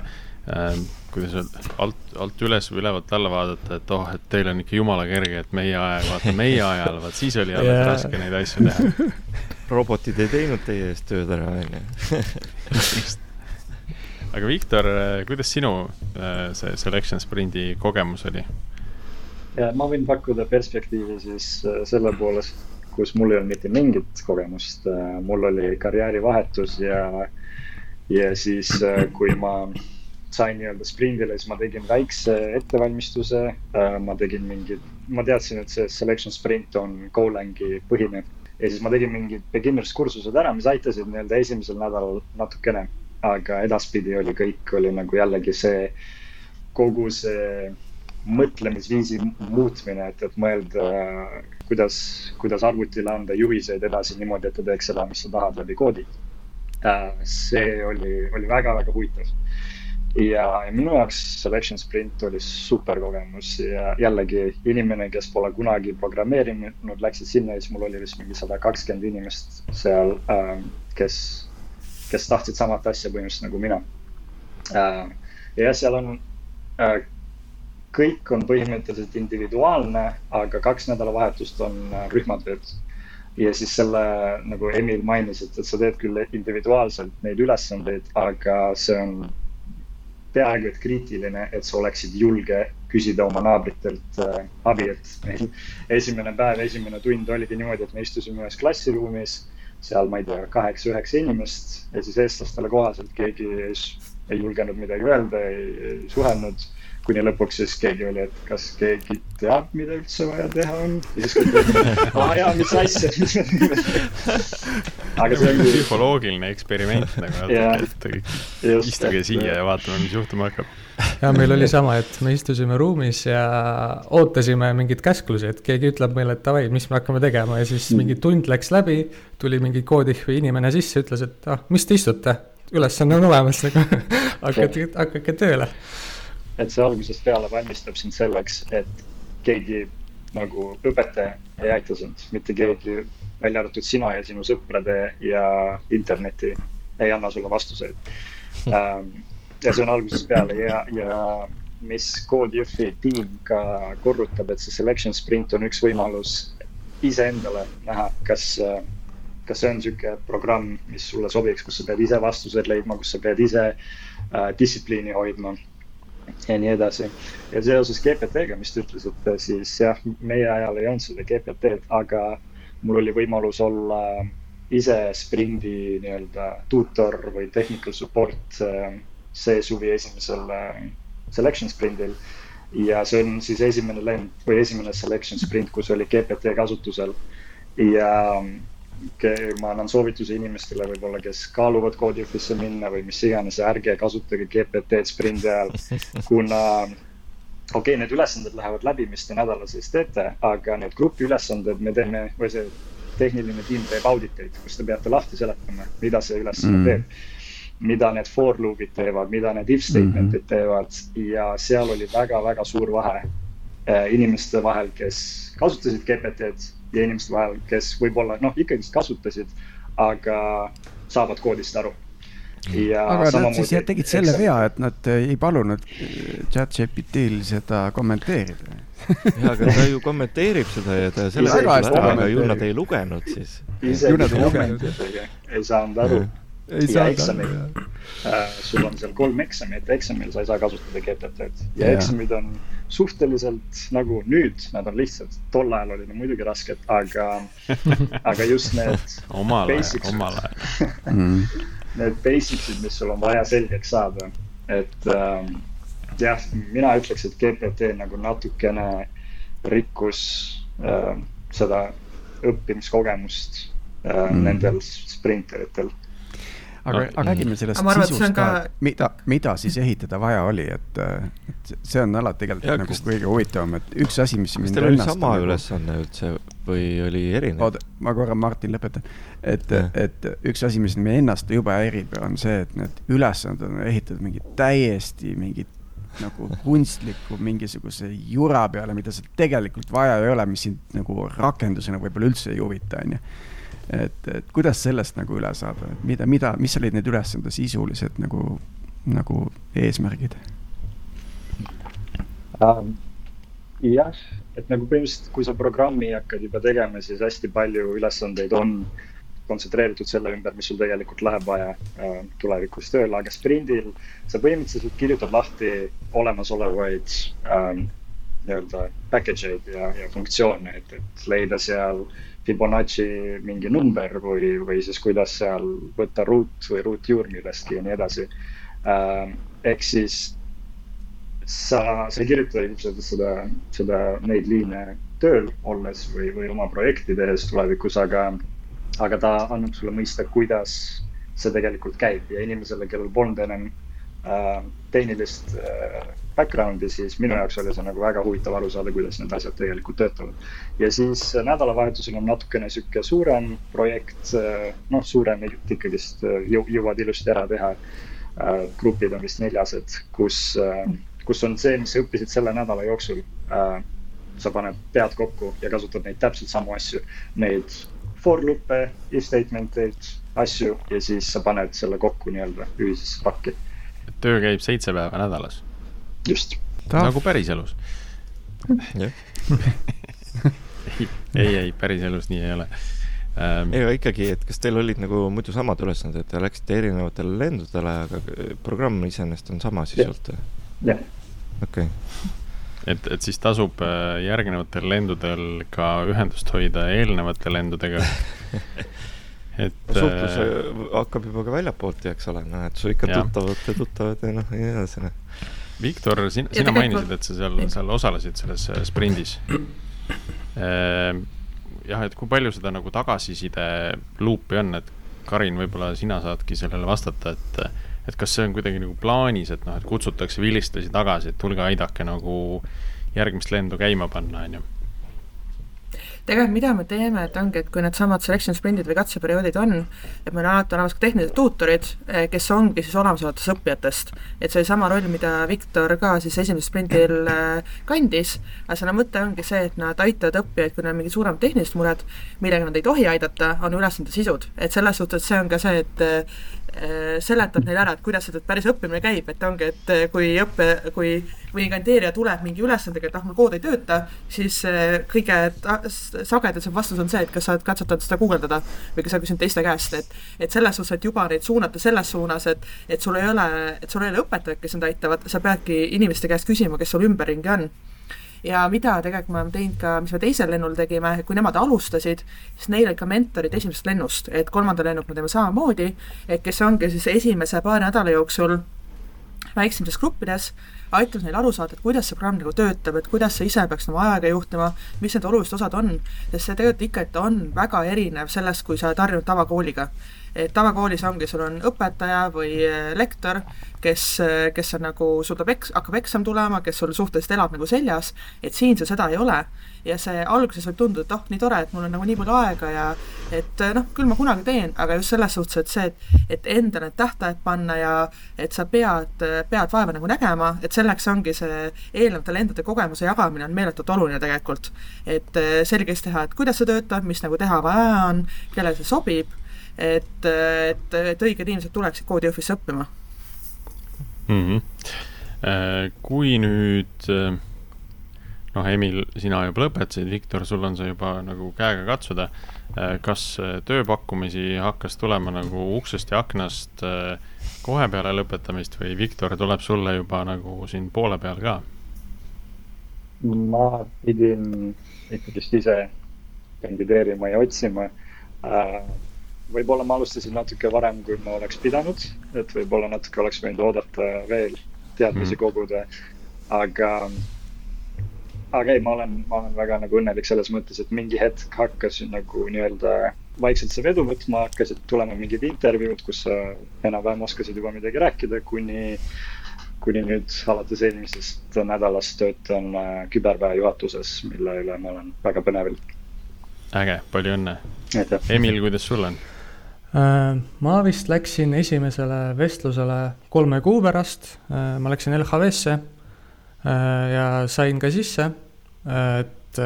[SPEAKER 1] äh, kuidas öelda, alt, alt üles või ülevalt alla vaadata, et oh, et teil on ikka jumala kerge, et meie aeg, vaata meie ajal, vaat siis oli alles yeah. raske neid asju teha.
[SPEAKER 3] robotid ei teinud teie eest tööd ära, onju.
[SPEAKER 1] aga Viktor, kuidas sinu äh, see selection sprindi kogemus oli?
[SPEAKER 5] Ja ma võin pakkuda perspektiivi siis äh, selle poolest, kus mul ei olnud mitte mingit kogemust. Äh, mul oli karjäärivahetus ja, ja siis kui ma sain nii-öelda sprindile, siis ma tegin väikse ettevalmistuse. Äh, ma tegin mingid, ma teadsin, et see selection sprint on Golangi põhine ja siis ma tegin mingid beginners kursused ära, mis aitasid nii-öelda esimesel nädalal natukene. aga edaspidi oli kõik, oli nagu jällegi see, kogu see mõtlemisviisi muutmine, et, et mõelda, kuidas, kuidas arvutile anda juhiseid edasi niimoodi, et ta teeks seda, mis sa tahad läbi koodi. Äh, see oli, oli väga-väga huvitav ja, minu jaoks selection sprint oli super kogemus ja jällegi inimene, kes pole kunagi programmeerinud, läksid sinna ja siis mul oli vist mingi sada kakskümmend inimest seal äh,, kes, kes tahtsid samat asja põhimõtteliselt nagu mina äh,. ja seal on kõik on põhimõtteliselt individuaalne, aga kaks nädalavahetust on äh, rühmatööd. Ja siis selle, nagu Emil mainis, et, et sa teed küll individuaalselt neid ülesandeid, aga see on peaaegu et kriitiline, et sa oleksid julge küsida oma naabritelt äh, abi, et meil esimene päev, esimene tund oligi niimoodi, et me istusime ühes klassiruumis, seal, ma ei tea, kaheksa-üheksa inimest ja siis eestlastele kohaselt keegi ei, ei julgenud midagi öelda, ei suhelnud kuni lõpuks siis keegi oli, et kas keegi teab, mida üldse vaja teha on. ja siis kõik olid, aa jaa, mis asja
[SPEAKER 1] aga see ongi. psühholoogiline eksperiment nagu natuke, et istuge siia ja vaatame, mis juhtuma hakkab.
[SPEAKER 6] ja meil oli sama, et me istusime ruumis ja ootasime mingeid käsklusi, et keegi ütleb meile, et davai, mis me hakkame tegema ja siis mingi tund läks läbi. tuli mingi koodihvi inimene sisse, ütles, et ah, mis te istute, ülesanne on olemas nagu hakake, hakake tööle
[SPEAKER 5] et see algusest peale valmistab sind selleks, et keegi nagu õpetaja ei aita sind, mitte keegi, välja arvatud sina ja sinu sõprade ja interneti ei anna sulle vastuseid ähm,. ja see on algusest peale ja, ja mis CodeJFi tiim ka korrutab, et see selection sprint on üks võimalus iseendale näha, kas, kas see on niisugune programm, mis sulle sobiks, kus sa pead ise vastused leidma, kus sa pead ise äh, distsipliini hoidma ja nii edasi. ja seoses GPT-ga, mis te ütlesite, siis jah, meie ajal ei olnud seda GPT-d, aga mul oli võimalus olla ise sprindi nii-öelda tuutor või technical support äh, see suvi esimesel äh, selection sprindil. ja see on siis esimene lend või esimene selection sprint, kus oli GPT kasutusel ja ma annan soovituse inimestele võib-olla, kes kaaluvad CodeIfisse minna või mis iganes, ärge kasutage GPT-d sprindi ajal, kuna okei okay,, need ülesanded lähevad läbi, mis te nädala sees teete, aga need grupiülesanded me teeme, või see tehniline tiim teeb auditeid, kus te peate lahti seletama, mida see ülesanne mm. teeb. mida need for loop'id teevad, mida need if statement'id mm -hmm. teevad ja seal oli väga-väga suur vahe äh, inimeste vahel, kes kasutasid GPT-d ja inimeste vahel, kes võib-olla noh, ikkagist kasutasid, aga saavad koodist aru.
[SPEAKER 2] aga nad siis tegid selle vea, et nad ei palunud chat-GPT-l seda kommenteerida.
[SPEAKER 3] Ja, aga ta ju kommenteerib seda ja ta selle ära, aga ju nad ei lugenud siis.
[SPEAKER 5] isegi kommentidega ei saanud aru. Mm ja eksamil äh,, sul on seal kolm eksamit, eksamil sa ei saa kasutada GPT-d ja, ja eksamid on suhteliselt nagu nüüd, nad on lihtsad, tol ajal olid nad muidugi rasked, aga aga just need
[SPEAKER 1] omal ajal, omal ajal.
[SPEAKER 5] Mm. Need basic'id, mis sul on vaja selgeks saada, et ähm, jah, mina ütleks, et GPT nagu natukene rikkus äh, seda õppimiskogemust äh, mm. nendel sprinteritel
[SPEAKER 2] aga no,, aga räägime sellest arvan, sisust ka, ka, mida, mida siis ehitada vaja oli, et, et see on alati tegelikult ja, nagu kas... kõige huvitavam, et üks asi, mis
[SPEAKER 3] kas teil oli sama nagu... ülesanne üldse või oli erinev?
[SPEAKER 2] oota, ma korra, Martin, lõpetan. et, et üks asi, mis meie ennast jube häirib, on see, et need ülesanded on ehitatud mingi täiesti mingit nagu kunstliku mingisuguse jura peale, mida seal tegelikult vaja ei ole, mis sind nagu rakendusena võib-olla üldse ei huvita, onju et, et kuidas sellest nagu üle saada, mida, mida, mis olid need ülesande sisulised nagu nagu eesmärgid
[SPEAKER 5] um,? jah, et nagu põhimõtteliselt, kui sa programmi hakkad juba tegema, siis hästi palju ülesandeid on kontsentreeritud selle ümber, mis sul tegelikult läheb vaja äh, tulevikus tööle, aga sprindil sa põhimõtteliselt kirjutad lahti olemasolevaid ähm, nii-öelda package eid ja, ja funktsioone, et, et leida seal Fibonacci mingi number või, või siis kuidas seal võtta ruut või ruutjuur millestki ja nii edasi ähm,. ehk siis sa, sa ei kirjuta ilmselt seda, seda, neid liine tööl olles või, või oma projekti tehes tulevikus, aga, aga ta annab sulle mõista, kuidas see tegelikult käib ja inimesele, kellel polnud ennem äh, tehnilist äh, background'i, siis minu jaoks oli see nagu väga huvitav aru saada, kuidas need asjad tegelikult töötavad. ja siis nädalavahetusel on natukene sihuke suurem projekt, äh, noh, suurem ikkagist äh, jõuad ilusti ära teha. Äh, grupid on vist neljased, kus kus on see, mis sa õppisid selle nädala jooksul äh,. sa paned pead kokku ja kasutad neid täpselt samu asju, neid for loop'e, if statement eid, asju ja siis sa paned selle kokku nii-öelda ühisesse pakki.
[SPEAKER 1] töö käib seitse päeva nädalas.
[SPEAKER 5] Just.
[SPEAKER 1] nagu päriselus ei, ei, ei, päriselus nii ei ole
[SPEAKER 3] ähm,. ei, aga ikkagi, et kas teil olid nagu muidu samad ülesanded, te läksite erinevatele lendudele, aga programm iseenesest on sama sisult?
[SPEAKER 5] jah.
[SPEAKER 3] okei okay.
[SPEAKER 1] et, et siis tasub äh, järgnevatel lendudel ka ühendust hoida eelnevate lendudega
[SPEAKER 3] et. suhtlus äh, hakkab juba ka väljapoolt, eks ole, noh, et su ikka tuttavad ja tuttavad ja noh, ja nii edasi, noh.
[SPEAKER 1] Viktor, sina, sina mainisid, et sa seal, seal osalesid selles äh, sprindis. Ehm, jah, et kui palju seda nagu tagasiside luupi on, et Karin, võib-olla sina saadki sellele vastata, et et kas see on kuidagi nagu plaanis, et noh, et kutsutakse vilistlasi tagasi, et tulge aidake nagu järgmist lendu käima panna, on ju
[SPEAKER 4] tegelikult mida me teeme, et ongi, et kui needsamad selection sprindid või katseperioodid on, et meil on alati olemas ka tehnilised tuutorid, eh, kes ongi siis olemasolevatest õppijatest. et see oli sama roll, mida Viktor ka siis esimesel sprindil eh, kandis, aga selle mõte ongi see, et nad aitavad õppijaid, kui neil on mingid suuremad tehnilised mured, millega nad ei tohi aidata, on ülesande sisud. et selles suhtes see on ka see, et eh, seletab neile ära, et kuidas see päris õppimine käib, et ongi, et kui õppe, kui mõni kandideerija tuleb mingi ülesandega, et ah, mul kood ei tööta, siis kõige sagedasem vastus on see, et kas sa oled katsetanud seda guugeldada või kas sa küsid teiste käest, et et selles suhtes, et juba neid suunata selles suunas, et et sul ei ole, et sul ei ole õpetajad, kes sind aitavad, sa peadki inimeste käest küsima, kes sul ümberringi on ja mida tegelikult me oleme teinud ka, mis me teisel lennul tegime, kui nemad alustasid, siis neil olid ka mentorid esimesest lennust, et kolmandal lennul me teeme samamoodi, et kes ongi siis esimese paari nädala jooksul väiksemates gruppides aitab neil aru saada, et kuidas see programm nagu töötab, et kuidas sa ise peaks nagu ajaga juhtima, mis need olulised osad on, sest see tegelikult ikka, et on väga erinev sellest, kui sa oled harjunud tavakooliga et tavakoolis ongi, sul on õpetaja või eh, lektor, kes, eh, kes on nagu, suudab eks-, hakkab eksam tulema, kes sul suhteliselt elab nagu seljas, et siin sul seda ei ole. ja see alguses võib tunduda, et oh, nii tore, et mul on nagu nii palju aega ja et eh, noh, küll ma kunagi teen, aga just selles suhtes, et see, et, et endale tähtajad panna ja et sa pead, pead vaeva nagu nägema, et selleks ongi see eelnevate lendude kogemuse jagamine on meeletult oluline tegelikult. et selgeks teha, et kuidas see töötab, mis nagu teha vaja on, kellele see sobib et, et, et õiged inimesed tuleksid koodi Jõhvisse õppima
[SPEAKER 1] mm. -hmm. kui nüüd äh, noh, Emil, sina juba lõpetasid, Viktor, sul on see juba nagu käega katsuda. Äh, kas tööpakkumisi hakkas tulema nagu uksest ja aknast kohe peale lõpetamist või Viktor tuleb sulle juba nagu siin poole peal ka?
[SPEAKER 5] ma pidin ikkagist ise kandideerima ja otsima võib-olla ma alustasin natuke varem, kui ma oleks pidanud, et võib-olla natuke oleks võinud oodata veel teadmisi mm. koguda. aga, aga ei, ma olen, ma olen väga nagu õnnelik selles mõttes, et mingi hetk hakkasin nagu nii-öelda vaikselt see vedu võtma, hakkasid tulema mingid intervjuud, kus sa enam-vähem oskasid juba midagi rääkida, kuni, kuni nüüd alates eelmisest nädalast töötan äh, küberväe juhatuses, mille üle ma olen väga põnevil.
[SPEAKER 1] äge, palju õnne. Emil, kuidas sul on?
[SPEAKER 6] Äh, ma vist läksin esimesele vestlusele kolme kuu pärast, äh, ma läksin LHV-sse äh, ja sain ka sisse, et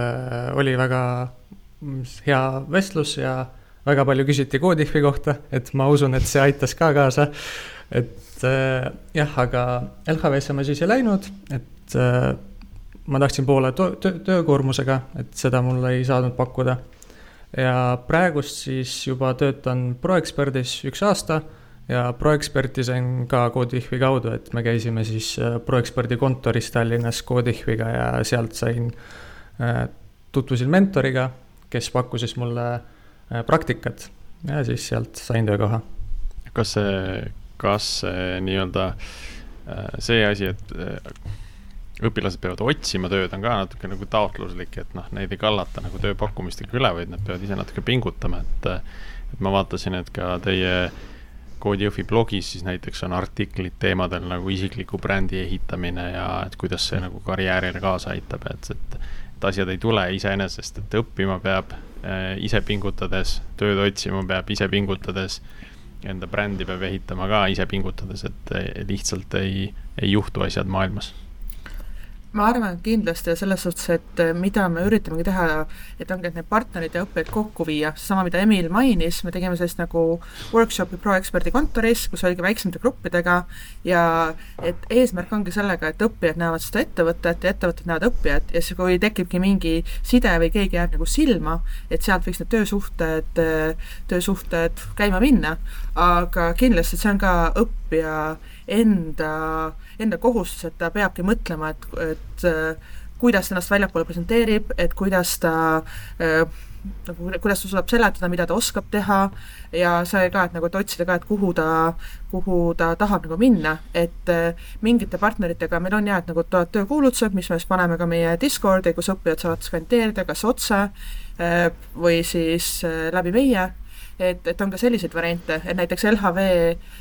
[SPEAKER 6] oli väga hea vestlus ja väga palju küsiti Codiffi kohta, et ma usun, et see aitas ka kaasa. et jah, aga LHV-sse ma siis ei läinud, et ma tahtsin poole töö, töökoormusega, et seda mulle ei saanud pakkuda. Ja praegust siis juba töötan ProExpertis üks aasta ja ProExperti sain ka Codihvi kaudu, et me käisime siis äh, ProExperti kontoris Tallinnas Codihviga ja sealt sain, äh, tutvusin mentoriga, kes pakkus siis mulle äh, praktikat ja siis sealt sain töökoha.
[SPEAKER 1] kas see, kas see nii-öelda see asi, et õpilased peavad otsima tööd, on ka natuke nagu taotluslik, et noh, neid ei kallata nagu tööpakkumistega üle, vaid nad peavad ise natuke pingutama, et et ma vaatasin, et ka teie Koodi Jõhvi blogis siis näiteks on artiklid teemadel nagu isikliku brändi ehitamine ja et kuidas see nagu karjäärile kaasa aitab, et, et et asjad ei tule iseenesest, et õppima peab äh, ise pingutades, tööd otsima peab ise pingutades, enda brändi peab ehitama ka ise pingutades, et lihtsalt ei, ei juhtu asjad maailmas
[SPEAKER 4] ma arvan kindlasti selles suhtes, et eh, mida me üritamegi teha, et ongi, et need partnerid ja õppijad kokku viia, seesama, mida Emil mainis, me tegime sellist nagu workshopi ProExperti kontoris, kus oligi väiksemate gruppidega ja et eesmärk ongi sellega, et õppijad näevad seda ettevõtet ja ettevõtted näevad õppijat ja siis, kui tekibki mingi side või keegi jääb nagu silma, et sealt võiks need töösuhted, töösuhted käima minna, aga kindlasti see on ka õppija enda, enda kohustus, et ta peabki mõtlema, et, et äh, kuidas ennast väljapoole presenteerib, et kuidas ta äh, nagu, kuidas ta suudab seletada, mida ta oskab teha ja see ka, et nagu, et otsida ka, et kuhu ta, kuhu ta tahab nagu minna, et äh, mingite partneritega meil on jah, et nagu tulevad töökuulutused, mis me siis paneme ka meie Discordi, kus õppijad saavad skandeerida kas otse või siis läbi meie et, et on ka selliseid variante, et näiteks LHV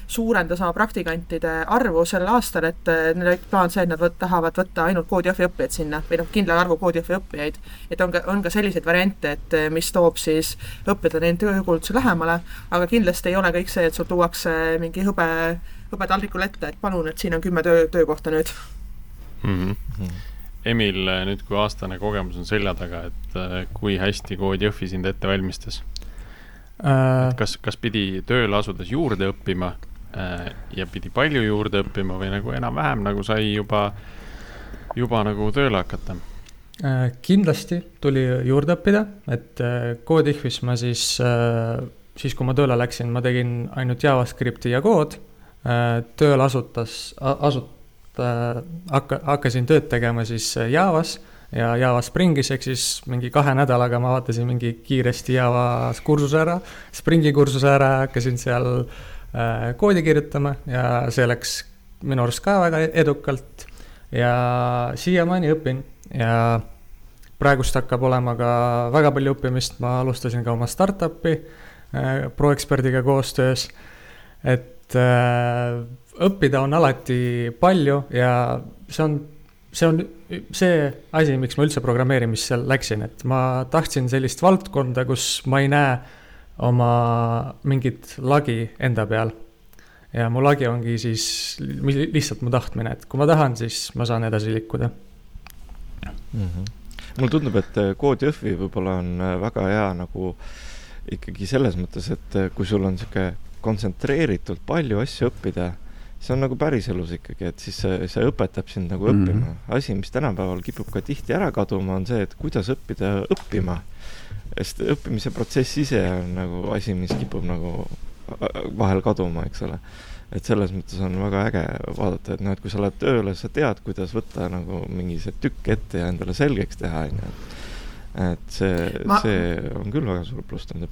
[SPEAKER 4] suurendas oma praktikantide arvu sel aastal, et neil oli plaan see, et nad võt, tahavad võtta ainult koodiõhvi õppijaid sinna või noh, kindla arvu koodiõhvi õppijaid. et on ka, on ka selliseid variante, et mis toob siis õppijatele neid töökuulutusi lähemale, aga kindlasti ei ole kõik see, et sul tuuakse mingi hõbe, hõbe taldrikul ette, et palun, et siin on kümme töö, töökohta nüüd
[SPEAKER 1] mm. -hmm. Emil, nüüd kui aastane kogemus on selja taga, et kui hästi kood Jõhvi sind ette valmistas? Äh.... kas, kas pidi tööle asudes juurde õppima äh, ja pidi palju juurde õppima või nagu enam-vähem nagu sai juba, juba nagu tööle hakata
[SPEAKER 6] äh,? kindlasti tuli juurde õppida, et Codihvis ma siis siis kui ma tööle läksin, ma tegin ainult JavaScripti ja kood tööle asutas, asut-, hakka-, hakkasin tööd tegema siis Javas ja Java Springis, ehk siis mingi kahe nädalaga ma vaatasin mingi kiiresti Java kursuse ära, Springi kursuse ära, hakkasin seal äh, koodi kirjutama ja see läks minu arust ka väga edukalt. ja siiamaani õpin ja praegust hakkab olema ka väga palju õppimist, ma alustasin ka oma startup'i äh, ProExperdiga koostöös, et äh, õppida on alati palju ja see on see on see asi, miks ma üldse programmeerimisse läksin, et ma tahtsin sellist valdkonda, kus ma ei näe oma mingit lagi enda peal. ja mu lagi ongi siis lihtsalt mu tahtmine, et kui ma tahan, siis ma saan edasi liikuda
[SPEAKER 3] mm. -hmm. mulle tundub, et Code Jõhvi võib-olla on väga hea nagu ikkagi selles mõttes, et kui sul on niisugune kontsentreeritult palju asju õppida see on nagu päriselus ikkagi, et siis see, see õpetab sind nagu mm -hmm. õppima. asi, mis tänapäeval kipub ka tihti ära kaduma, on see, et kuidas õppida õppima. sest õppimise protsess ise on nagu asi, mis kipub nagu vahel kaduma, eks ole. et selles mõttes on väga äge vaadata, et noh, et kui sa lähed tööle, sa tead, kuidas võtta nagu mingi see tükk ette ja endale selgeks teha, onju. et see Ma..., see on küll väga suur pluss, tähendab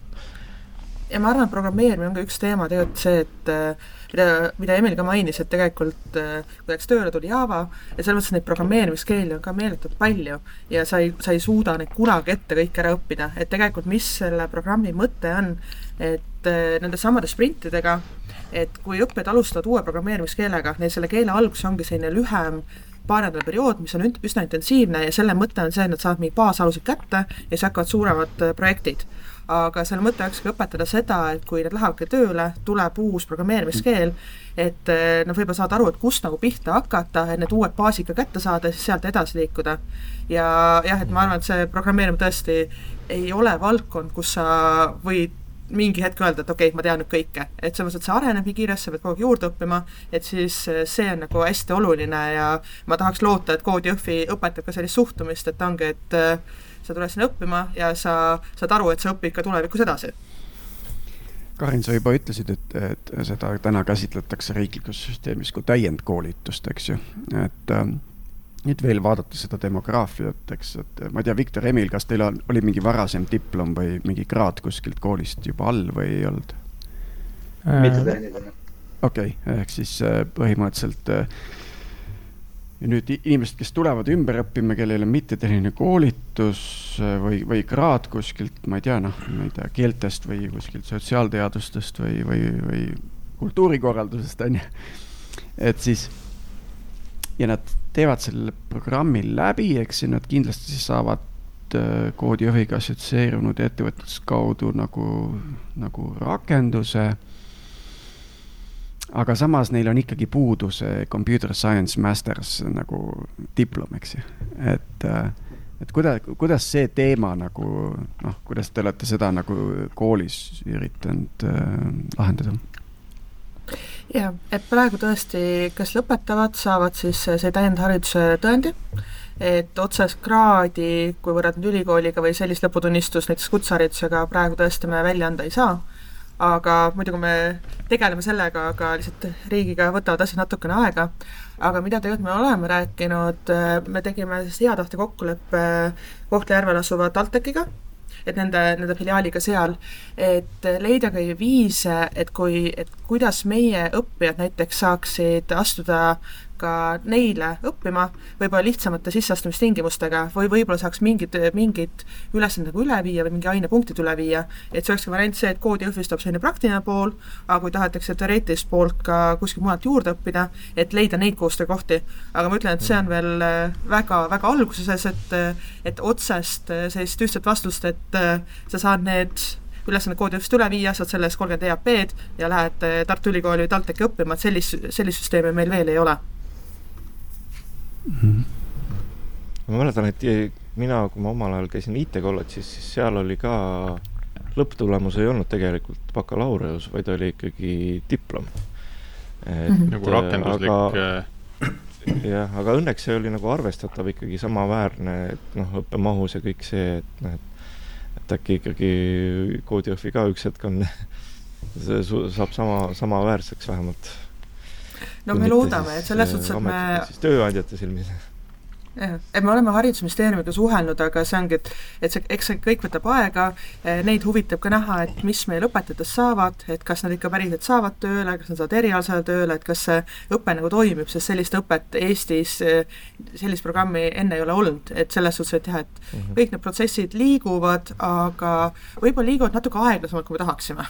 [SPEAKER 4] ja ma arvan, et programmeerimine on ka üks teema tegelikult see, et äh, mida, mida Emil ka mainis, et tegelikult äh, kui läks tööle, tuli Java ja selles mõttes neid programmeerimiskeeli on ka meeletult palju ja sa ei, sa ei suuda neid kunagi ette kõik ära õppida, et tegelikult mis selle programmi mõte on, et äh, nende samade sprintidega, et kui õppijad alustavad uue programmeerimiskeelega, neil selle keele algus ongi selline lühem paarnädala periood, mis on üsna intensiivne ja selle mõte on see, et nad saavad mingi baasalused kätte ja siis hakkavad suuremad projektid aga selle mõte olekski õpetada seda, et kui nad lähevadki tööle, tuleb uus programmeerimiskeel, et eh, nad võib-olla saavad aru, et kust nagu pihta hakata, et need uued baasid ka kätte saada, siis sealt edasi liikuda. ja jah, et ma arvan, et see programmeerimine tõesti ei ole valdkond, kus sa võid mingi hetk öelda, et okei okay,, ma tean nüüd kõike, et selles mõttes, et see areneb nii kiiresti, sa pead kogu aeg juurde õppima, et siis äh, see on nagu hästi oluline ja ma tahaks loota, et Kood Jõhvi õpetab ka sellist suhtumist, et ongi, et äh, sa tuled sinna õppima ja sa saad aru, et sa õpid ka tulevikus edasi.
[SPEAKER 2] Karin, sa juba ütlesid, et, et seda täna käsitletakse riiklikus süsteemis kui täiendkoolitust, eks ju, et ähm, nüüd veel vaadata seda demograafiat, eks, et ma ei tea, Viktor Emil, kas teil on, oli mingi varasem diplom või mingi kraad kuskilt koolist juba all või ei olnud?
[SPEAKER 5] mittetehniline.
[SPEAKER 2] okei okay,, ehk siis äh, põhimõtteliselt äh, ja nüüd inimesed, kes tulevad ümber õppima, kellel on mittetehniline koolitus äh, või, või kraad kuskilt, ma ei tea, noh, ma ei tea, keeltest või kuskilt sotsiaalteadustest või, või, või kultuurikorraldusest, on ju. et siis ja nad teevad selle programmi läbi, eks ju, nad kindlasti siis saavad äh, koodijuhiga assotsieerunud ettevõtluse kaudu nagu, nagu rakenduse. Aga samas neil on ikkagi puudu see computer science masters nagu diplom, eks ju, et äh, et kuidas, kuidas see teema nagu noh, kuidas te olete seda nagu koolis üritanud äh, lahendada?
[SPEAKER 4] jah, et praegu tõesti, kes lõpetavad, saavad siis see täiendhariduse tõendi, et otsest kraadi, kui võrrelda ülikooliga või sellist lõputunnistust näiteks kutseharidusega praegu tõesti me välja anda ei saa, aga muidugi me tegeleme sellega, aga lihtsalt riigiga võtavad asjad natukene aega, aga mida tegelikult me oleme rääkinud, me tegime hea tahte kokkuleppe Kohtla-Järvel asuva TalTechiga, et nende, nende filiaaliga seal, et leida ka viise, et kui, et kuidas meie õppijad näiteks saaksid astuda ka neile õppima, võib-olla lihtsamate sisseastumistingimustega või võib-olla saaks mingid, mingid ülesanded nagu üle viia või mingi ainepunktid üle viia, et see olekski variant see, et koodi Jõhvis tuleb selline praktiline pool, aga kui tahetakse teoreetilist poolt ka kuskilt mujalt juurde õppida, et leida neid koostöökohti. aga ma ütlen, et see on veel äh, alguses, et et otsest äh, sellist ühtset vastust, et äh, sa saad need ülesanded koodidest üle viia, saad selle eest kolmkümmend EAP-d ja lähed Tartu Ülikooli või TalTechi õppima, et sellist, sellist süsteemi meil veel ei ole
[SPEAKER 3] mm. -hmm. ma mäletan, et mina, kui ma omal ajal käisin IT-kolledžis, siis seal oli ka, lõpptulemus ei olnud tegelikult bakalaureus, vaid oli ikkagi diplom.
[SPEAKER 1] -hmm. nagu rakenduslik aga,
[SPEAKER 3] äh, jah, aga õnneks see oli nagu arvestatav ikkagi samaväärne, et noh, õppemahus ja kõik see, et noh, et et äkki ikkagi koodiõhvi ka üks hetk on see saab sama, samaväärseks vähemalt
[SPEAKER 4] no me loodame, et selles suhtes, et me
[SPEAKER 3] siis tööandjate silmis.
[SPEAKER 4] Jah, et me oleme Haridusministeeriumiga suhelnud, aga see ongi, et et see, eks see kõik võtab aega, eh, neid huvitab ka näha, et mis meil õpetajatest saavad, et kas nad ikka päriselt saavad tööle, kas nad saavad erialasele tööle, et kas see õpe nagu toimib, sest sellist õpet Eestis, eh, sellist programmi enne ei ole olnud, et selles suhtes, et jah, et -hmm. kõik need protsessid liiguvad, aga võib-olla liiguvad natuke aeglasemalt, kui me tahaksime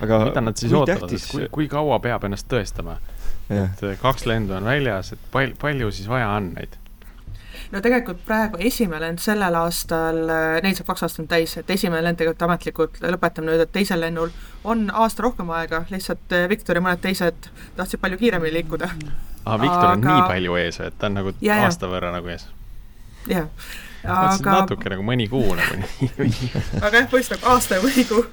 [SPEAKER 1] aga mida nad siis ootavad et kui, kui kaua peab ennast tõestama? et eh, kaks lendu on väljas, et pal-, palju siis vaja on neid?
[SPEAKER 4] no tegelikult praegu esimene lend sellel aastal, eh, neil saab kaks aastat täis, et esimene lend tegelikult ametlikult lõpetame nüüd, et teisel lennul on aasta rohkem aega, lihtsalt eh, Viktor ja mõned teised tahtsid palju kiiremini liikuda.
[SPEAKER 1] aa, Viktor aga... on nii palju ees, et ta on nagu ja, aasta võrra nagu ees?
[SPEAKER 4] jah.
[SPEAKER 1] aga natuke nagu mõni kuu nagu nii
[SPEAKER 4] aga jah, nagu aasta ja mõni kuu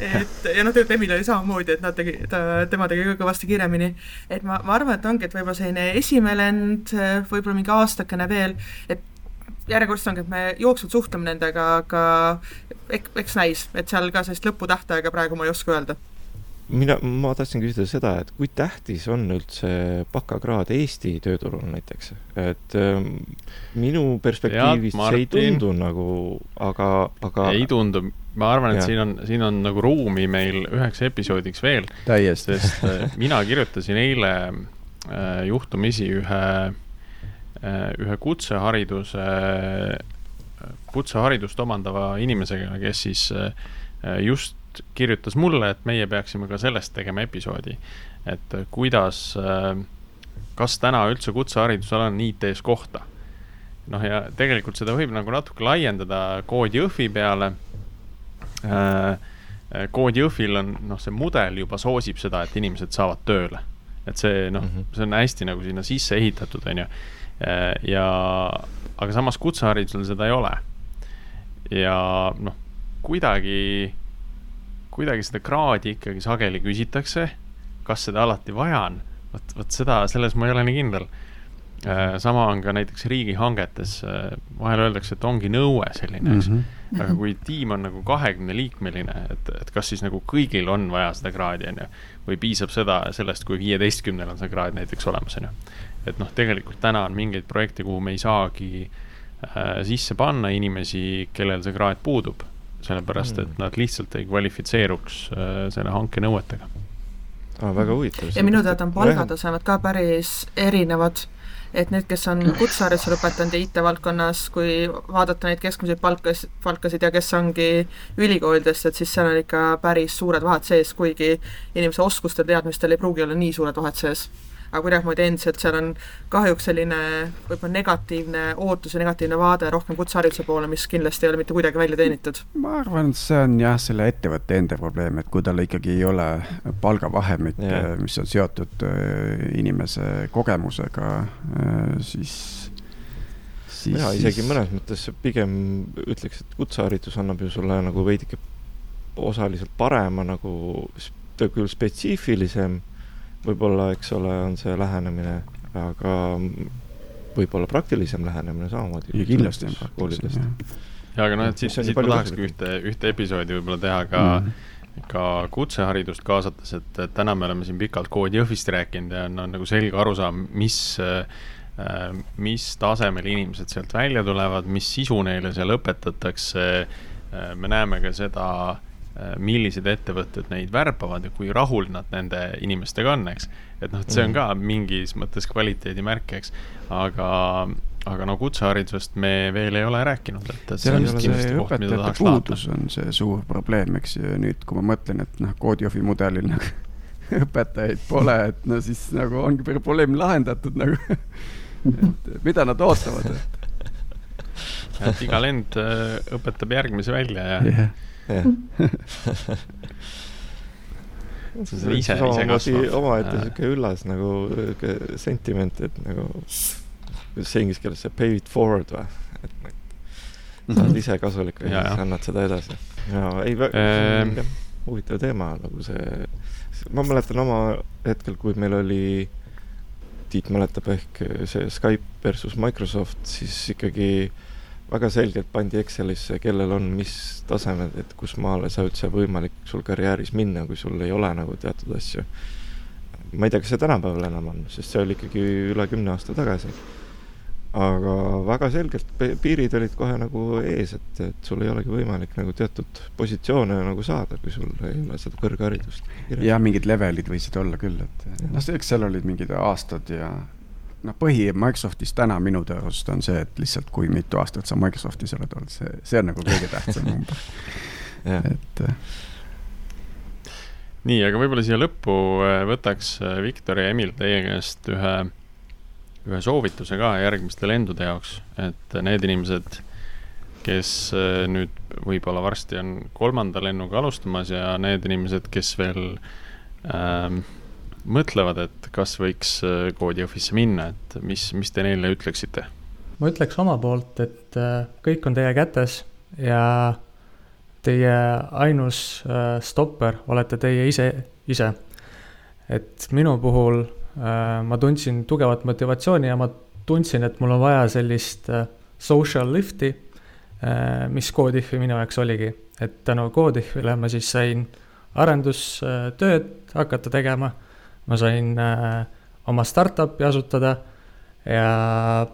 [SPEAKER 4] et ja noh, tegelikult Emil oli samamoodi, et nad tegi, ta, tema tegi ka kõvasti kiiremini. et ma, ma arvan, et ongi, et võib-olla selline esimene lend, võib-olla mingi aastakene veel, et järjekordselt ongi, et me jooksvalt suhtleme nendega, aga eks, eks näis, et seal ka sellist lõputähtaega praegu ma ei oska öelda
[SPEAKER 3] mina, ma tahtsin küsida seda, et kui tähtis on üldse bakakraad Eesti tööturul näiteks, et ähm, minu perspektiivist see ei tundu nagu, aga, aga.
[SPEAKER 1] ei tundu, ma arvan, et ja. siin on, siin on nagu ruumi meil üheks episoodiks veel. sest äh, mina kirjutasin eile äh, juhtumisi ühe äh,, ühe kutsehariduse äh,, kutseharidust omandava inimesega, kes siis äh, just kirjutas mulle, et meie peaksime ka sellest tegema episoodi. et kuidas, äh, kas täna üldse kutseharidusel on IT-s kohta? noh, ja tegelikult seda võib nagu natuke laiendada koodi Jõhvi peale. Äh, koodi Jõhvil on, noh, see mudel juba soosib seda, et inimesed saavad tööle. et see, noh mm -hmm., see on hästi nagu sinna sisse ehitatud, on ju. Äh, ja, aga samas kutseharidusel seda ei ole. ja noh kuidagi, kuidagi seda kraadi ikkagi sageli küsitakse. kas seda alati vaja on? vot, vot seda, selles ma ei ole nii kindel Äh, sama on ka näiteks riigihangetes, äh, vahel öeldakse, et ongi nõue selline, eks mm. -hmm. aga kui tiim on nagu kahekümneliikmeline, et, et kas siis nagu kõigil on vaja seda kraadi, on ju. või piisab seda, sellest, kui viieteistkümnel on see kraad näiteks olemas, on ju. et noh, tegelikult täna on mingeid projekte, kuhu me ei saagi äh, sisse panna inimesi, kellel see kraad puudub. Sellepärast, et mm. nad lihtsalt ei kvalifitseeruks äh, selle hanke nõuetega
[SPEAKER 3] ah,. väga huvitav.
[SPEAKER 4] ja minu teada on palgatasemed ka päris erinevad et need, kes on kutsehariduse lõpetanud ja IT-valdkonnas, kui vaadata neid keskmiseid palkas, palkasid ja kes ongi ülikoolidest, et siis seal on ikka päris suured vahed sees, kuigi inimese oskustel, teadmistel ei pruugi olla nii suured vahed sees aga kuidagimoodi endiselt seal on kahjuks selline võib-olla negatiivne ootus ja negatiivne vaade rohkem kutsehariduse poole, mis kindlasti ei ole mitte kuidagi välja teenitud.
[SPEAKER 2] ma arvan, et see on jah, selle ettevõtte enda probleem, et kui tal ikkagi ei ole palgavahemik yeah., mis on seotud äh, inimese kogemusega, äh, siis
[SPEAKER 3] siis jaa, isegi siis... mõnes mõttes pigem ütleks, et kutseharidus annab ju sulle nagu veidike osaliselt parema nagu, ta küll spetsiifilisem võib-olla, eks ole, on see lähenemine, aga võib-olla praktilisem lähenemine samamoodi.
[SPEAKER 2] ja kindlasti on praktilisem,
[SPEAKER 1] jah. ja aga noh, et siit, siit ma tahakski ühte, ühte episoodi võib-olla teha ka mm, -hmm. ka kutseharidust kaasates, et, täna me oleme siin pikalt koodi Jõhvist rääkinud ja on, on nagu selge arusaam, mis äh, mis tasemel inimesed sealt välja tulevad, mis sisu neile seal õpetatakse. Äh, me näeme ka seda Äh, millised ettevõtted neid värbavad ja kui rahul nad nende inimestega on, eks. et noh, et see on mhm. ka mingis mõttes kvaliteedimärk, eks, aga, aga no kutseharidusest me veel ei ole rääkinud, et, et
[SPEAKER 2] see on vist kindlasti koht, mida tahaks puudus on see suur probleem, eks ju, nüüd kui ma mõtlen, et noh, koodiofi mudelil nagu õpetajaid pole, et no siis nagu ongi probleem lahendatud nagu et mida nad ootavad,
[SPEAKER 1] et et iga lend äh, õpetab järgmise välja ja yeah
[SPEAKER 3] see on ise, ise kasvav. omaette sihuke üllas nagu sentiment, et nagu, kuidas see inglise keeles, see pay it forward või, et nagu sa oled ise kasulik ja siis annad seda edasi. ja ei ehm. väga, huvitav teema nagu see, ma mäletan oma hetkel, kui meil oli Tiit mäletab ehk see Skype versus Microsoft, siis ikkagi äh, väga selgelt pandi Excelisse, kellel on mis tasemed, et kus maale sa üldse võimalik sul karjääris minna, kui sul ei ole nagu teatud asju. ma ei tea, kas see tänapäeval enam on, sest see oli ikkagi üle kümne aasta tagasi. aga väga selgelt piirid olid kohe nagu ees, et, et sul ei olegi võimalik nagu teatud positsioone nagu saada, kui sul ei ole seda kõrgharidust.
[SPEAKER 2] jah, mingid levelid võisid olla küll, et noh, eks seal olid mingid aastad ja noh, põhi Microsoftis täna minu arust on see, et lihtsalt kui mitu aastat sa Microsoftis oled olnud, see, see on nagu kõige tähtsam number et. Äh,
[SPEAKER 1] nii, aga võib-olla siia lõppu äh, võtaks äh, Viktor ja Emil teie käest ühe, ühe soovituse ka järgmiste lendude jaoks, et need inimesed, kes nüüd võib-olla varsti on kolmanda lennuga alustamas ja need inimesed, kes veel ähm, mõtlevad, et kas võiks koodi äh, Office'i minna, et mis, mis te neile ütleksite?
[SPEAKER 6] ma ütleks oma poolt, et äh, kõik on teie kätes ja teie ainus äh, stopper olete teie ise, ise. et minu puhul ma tundsin tugevat motivatsiooni ja ma tundsin, et mul on vaja sellist social lift'i, mis Codeifi minu jaoks oligi, et tänu Codeifile ma siis sain arendustööd hakata tegema ma sain äh, oma startup'i asutada ja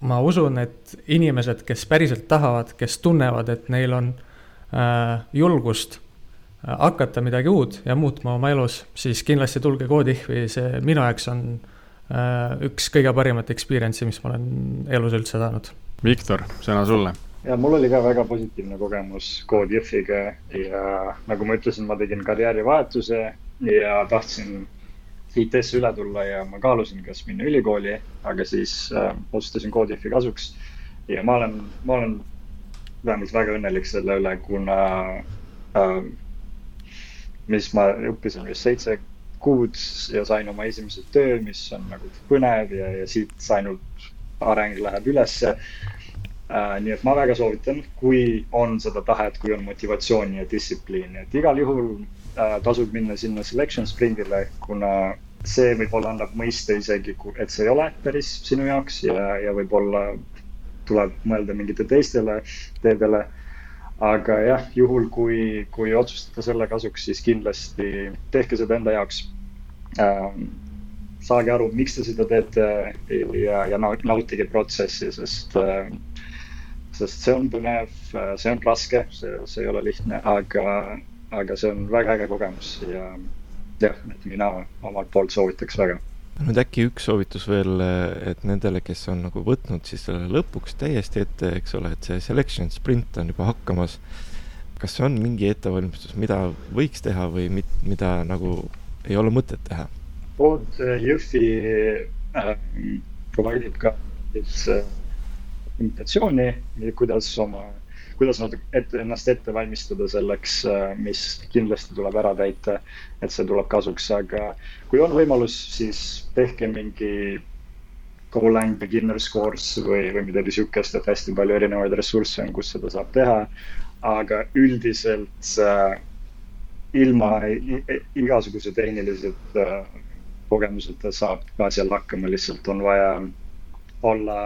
[SPEAKER 6] ma usun, et inimesed, kes päriselt tahavad, kes tunnevad, et neil on äh, julgust äh, hakata midagi uut ja muutma oma elus, siis kindlasti tulge Codeifi, see minu jaoks on äh, üks kõige parimat experience'i, mis ma olen elus üldse saanud.
[SPEAKER 1] Viktor, sõna sulle.
[SPEAKER 5] ja mul oli ka väga positiivne kogemus Codeifiga ja nagu ma ütlesin, ma tegin karjäärivahetuse ja tahtsin IT-sse üle tulla ja ma kaalusin, kas minna ülikooli, aga siis äh, otsustasin Codeifi kasuks. ja ma olen, ma olen vähemalt väga õnnelik selle üle, kuna äh, mis ma õppisin vist seitse kuud ja sain oma esimese töö, mis on nagu põnev ja, ja siit ainult areng läheb ülesse. Uh, nii et ma väga soovitan, kui on seda tahet, kui on motivatsiooni ja distsipliini, et igal juhul uh, tasub minna sinna selection sprindile, kuna see võib-olla annab mõiste isegi, et see ei ole päris sinu jaoks ja, ja võib-olla tuleb mõelda mingite teistele teedele. aga jah, juhul kui, kui otsustada selle kasuks, siis kindlasti tehke seda enda jaoks uh, saage aru, miks te seda teete ja, ja nautige protsessi, sest äh, sest see on põnev, see on raske, see, see ei ole lihtne, aga, aga see on väga äge kogemus ja jah, et mina omalt poolt soovitaks väga.
[SPEAKER 3] nüüd äkki üks soovitus veel, et nendele, kes on nagu võtnud siis selle lõpuks täiesti ette, eks ole, et see selection sprint on juba hakkamas. kas see on mingi ettevalmistus, mida võiks teha või mit, mida nagu ei ole mõtet teha?
[SPEAKER 5] Pood Jõhvi äh, provide ib ka siis äh, imitatsiooni, kuidas oma, kuidas nad ette, ennast ette valmistada selleks, äh, mis kindlasti tuleb ära täita, et see tuleb kasuks, aga kui on võimalus, siis tehke mingi Golang beginner's course või, või midagi sihukest, et hästi palju erinevaid ressursse on, kus seda saab teha. aga üldiselt äh, ilma igasuguse tehnilised äh, kogemuseta saab ka seal hakkama, lihtsalt on vaja olla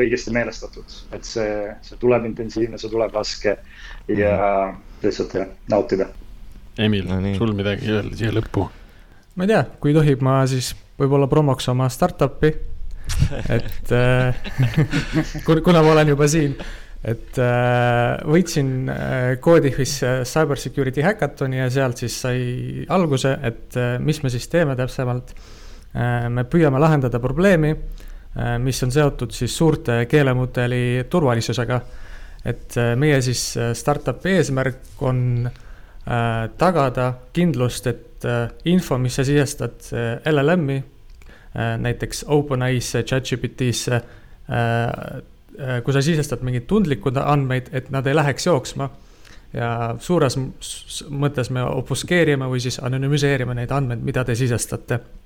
[SPEAKER 5] õigesti meelestatud, et see, see tuleb intensiivne, see tuleb raske ja mhm. lihtsalt jah, nautida.
[SPEAKER 1] Emil no,, sul midagi öelda siia lõppu?
[SPEAKER 6] ma ei tea, kui tohib, ma siis võib-olla promoks oma startup'i, et äh, kuna ma olen juba siin, et äh, võitsin Codeifis äh, Cyber Security Hackathoni ja sealt siis sai alguse, et mis me siis teeme täpsemalt. me püüame lahendada probleemi mis on seotud siis suurte keelemudeli turvalisusega. et äh, meie siis äh, startup'i eesmärk on tagada kindlust, et info, mis sa sisestad LLM-i, näiteks OpenAI-sse, ChatGPT-sse, kui sa sisestad mingeid tundlikud andmeid, et nad ei läheks jooksma ja suures mõttes me obfuskeerime või siis anonüümiseerime neid andmeid, mida te sisestate Äh,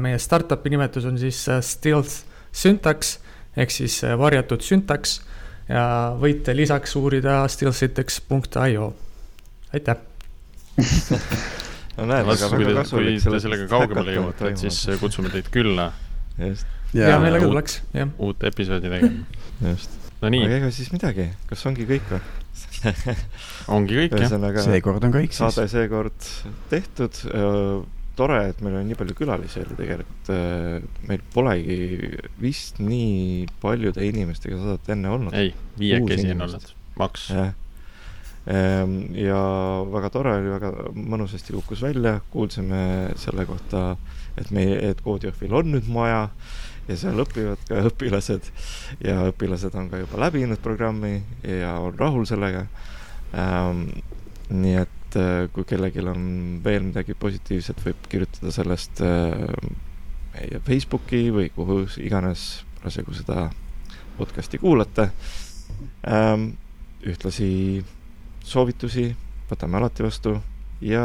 [SPEAKER 6] meie startup'i nimetus on siis äh, Stealth Syntax ehk siis äh, varjatud süntaks ja võite lisaks uurida stealthsyntax.io, aitäh
[SPEAKER 3] no näed, aga väga kasulik.
[SPEAKER 1] kui te sellega kaugemale jõuate, et siis kutsume teid külla.
[SPEAKER 6] just. hea meelega tuleks, jah.
[SPEAKER 1] uut episoodi tegema.
[SPEAKER 3] just. no nii. aga ega siis midagi, kas ongi kõik või
[SPEAKER 1] ongi kõik,
[SPEAKER 2] jah. seekord on kõik
[SPEAKER 3] siis. saade seekord tehtud tore, et meil on nii palju külalisi oli tegelikult. Äh, meil polegi vist nii paljude inimestega saadet enne olnud.
[SPEAKER 1] ei, viiekesi on olnud, maks.
[SPEAKER 3] ehm, ja väga tore oli, väga mõnusasti kukkus välja, kuulsime selle kohta, et meie, et Koodjõhvil on nüüd maja ja seal õpivad ka õpilased ja õpilased on ka juba läbinud programmi ja on rahul sellega ähm,. nii et et äh, kui kellelgi on veel midagi positiivset, võib kirjutada sellest äh, meie Facebooki või kuhu iganes parasjagu seda podcast'i kuulate. Ähm, ühtlasi soovitusi võtame alati vastu ja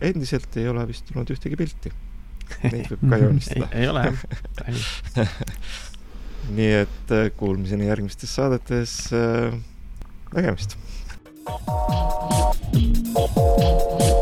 [SPEAKER 3] endiselt ei ole vist tulnud ühtegi pilti. Neid võib ka joonistada
[SPEAKER 1] ei, ei ole jah
[SPEAKER 3] nii et äh, kuulmiseni järgmistes saadetes. nägemist. Thank you.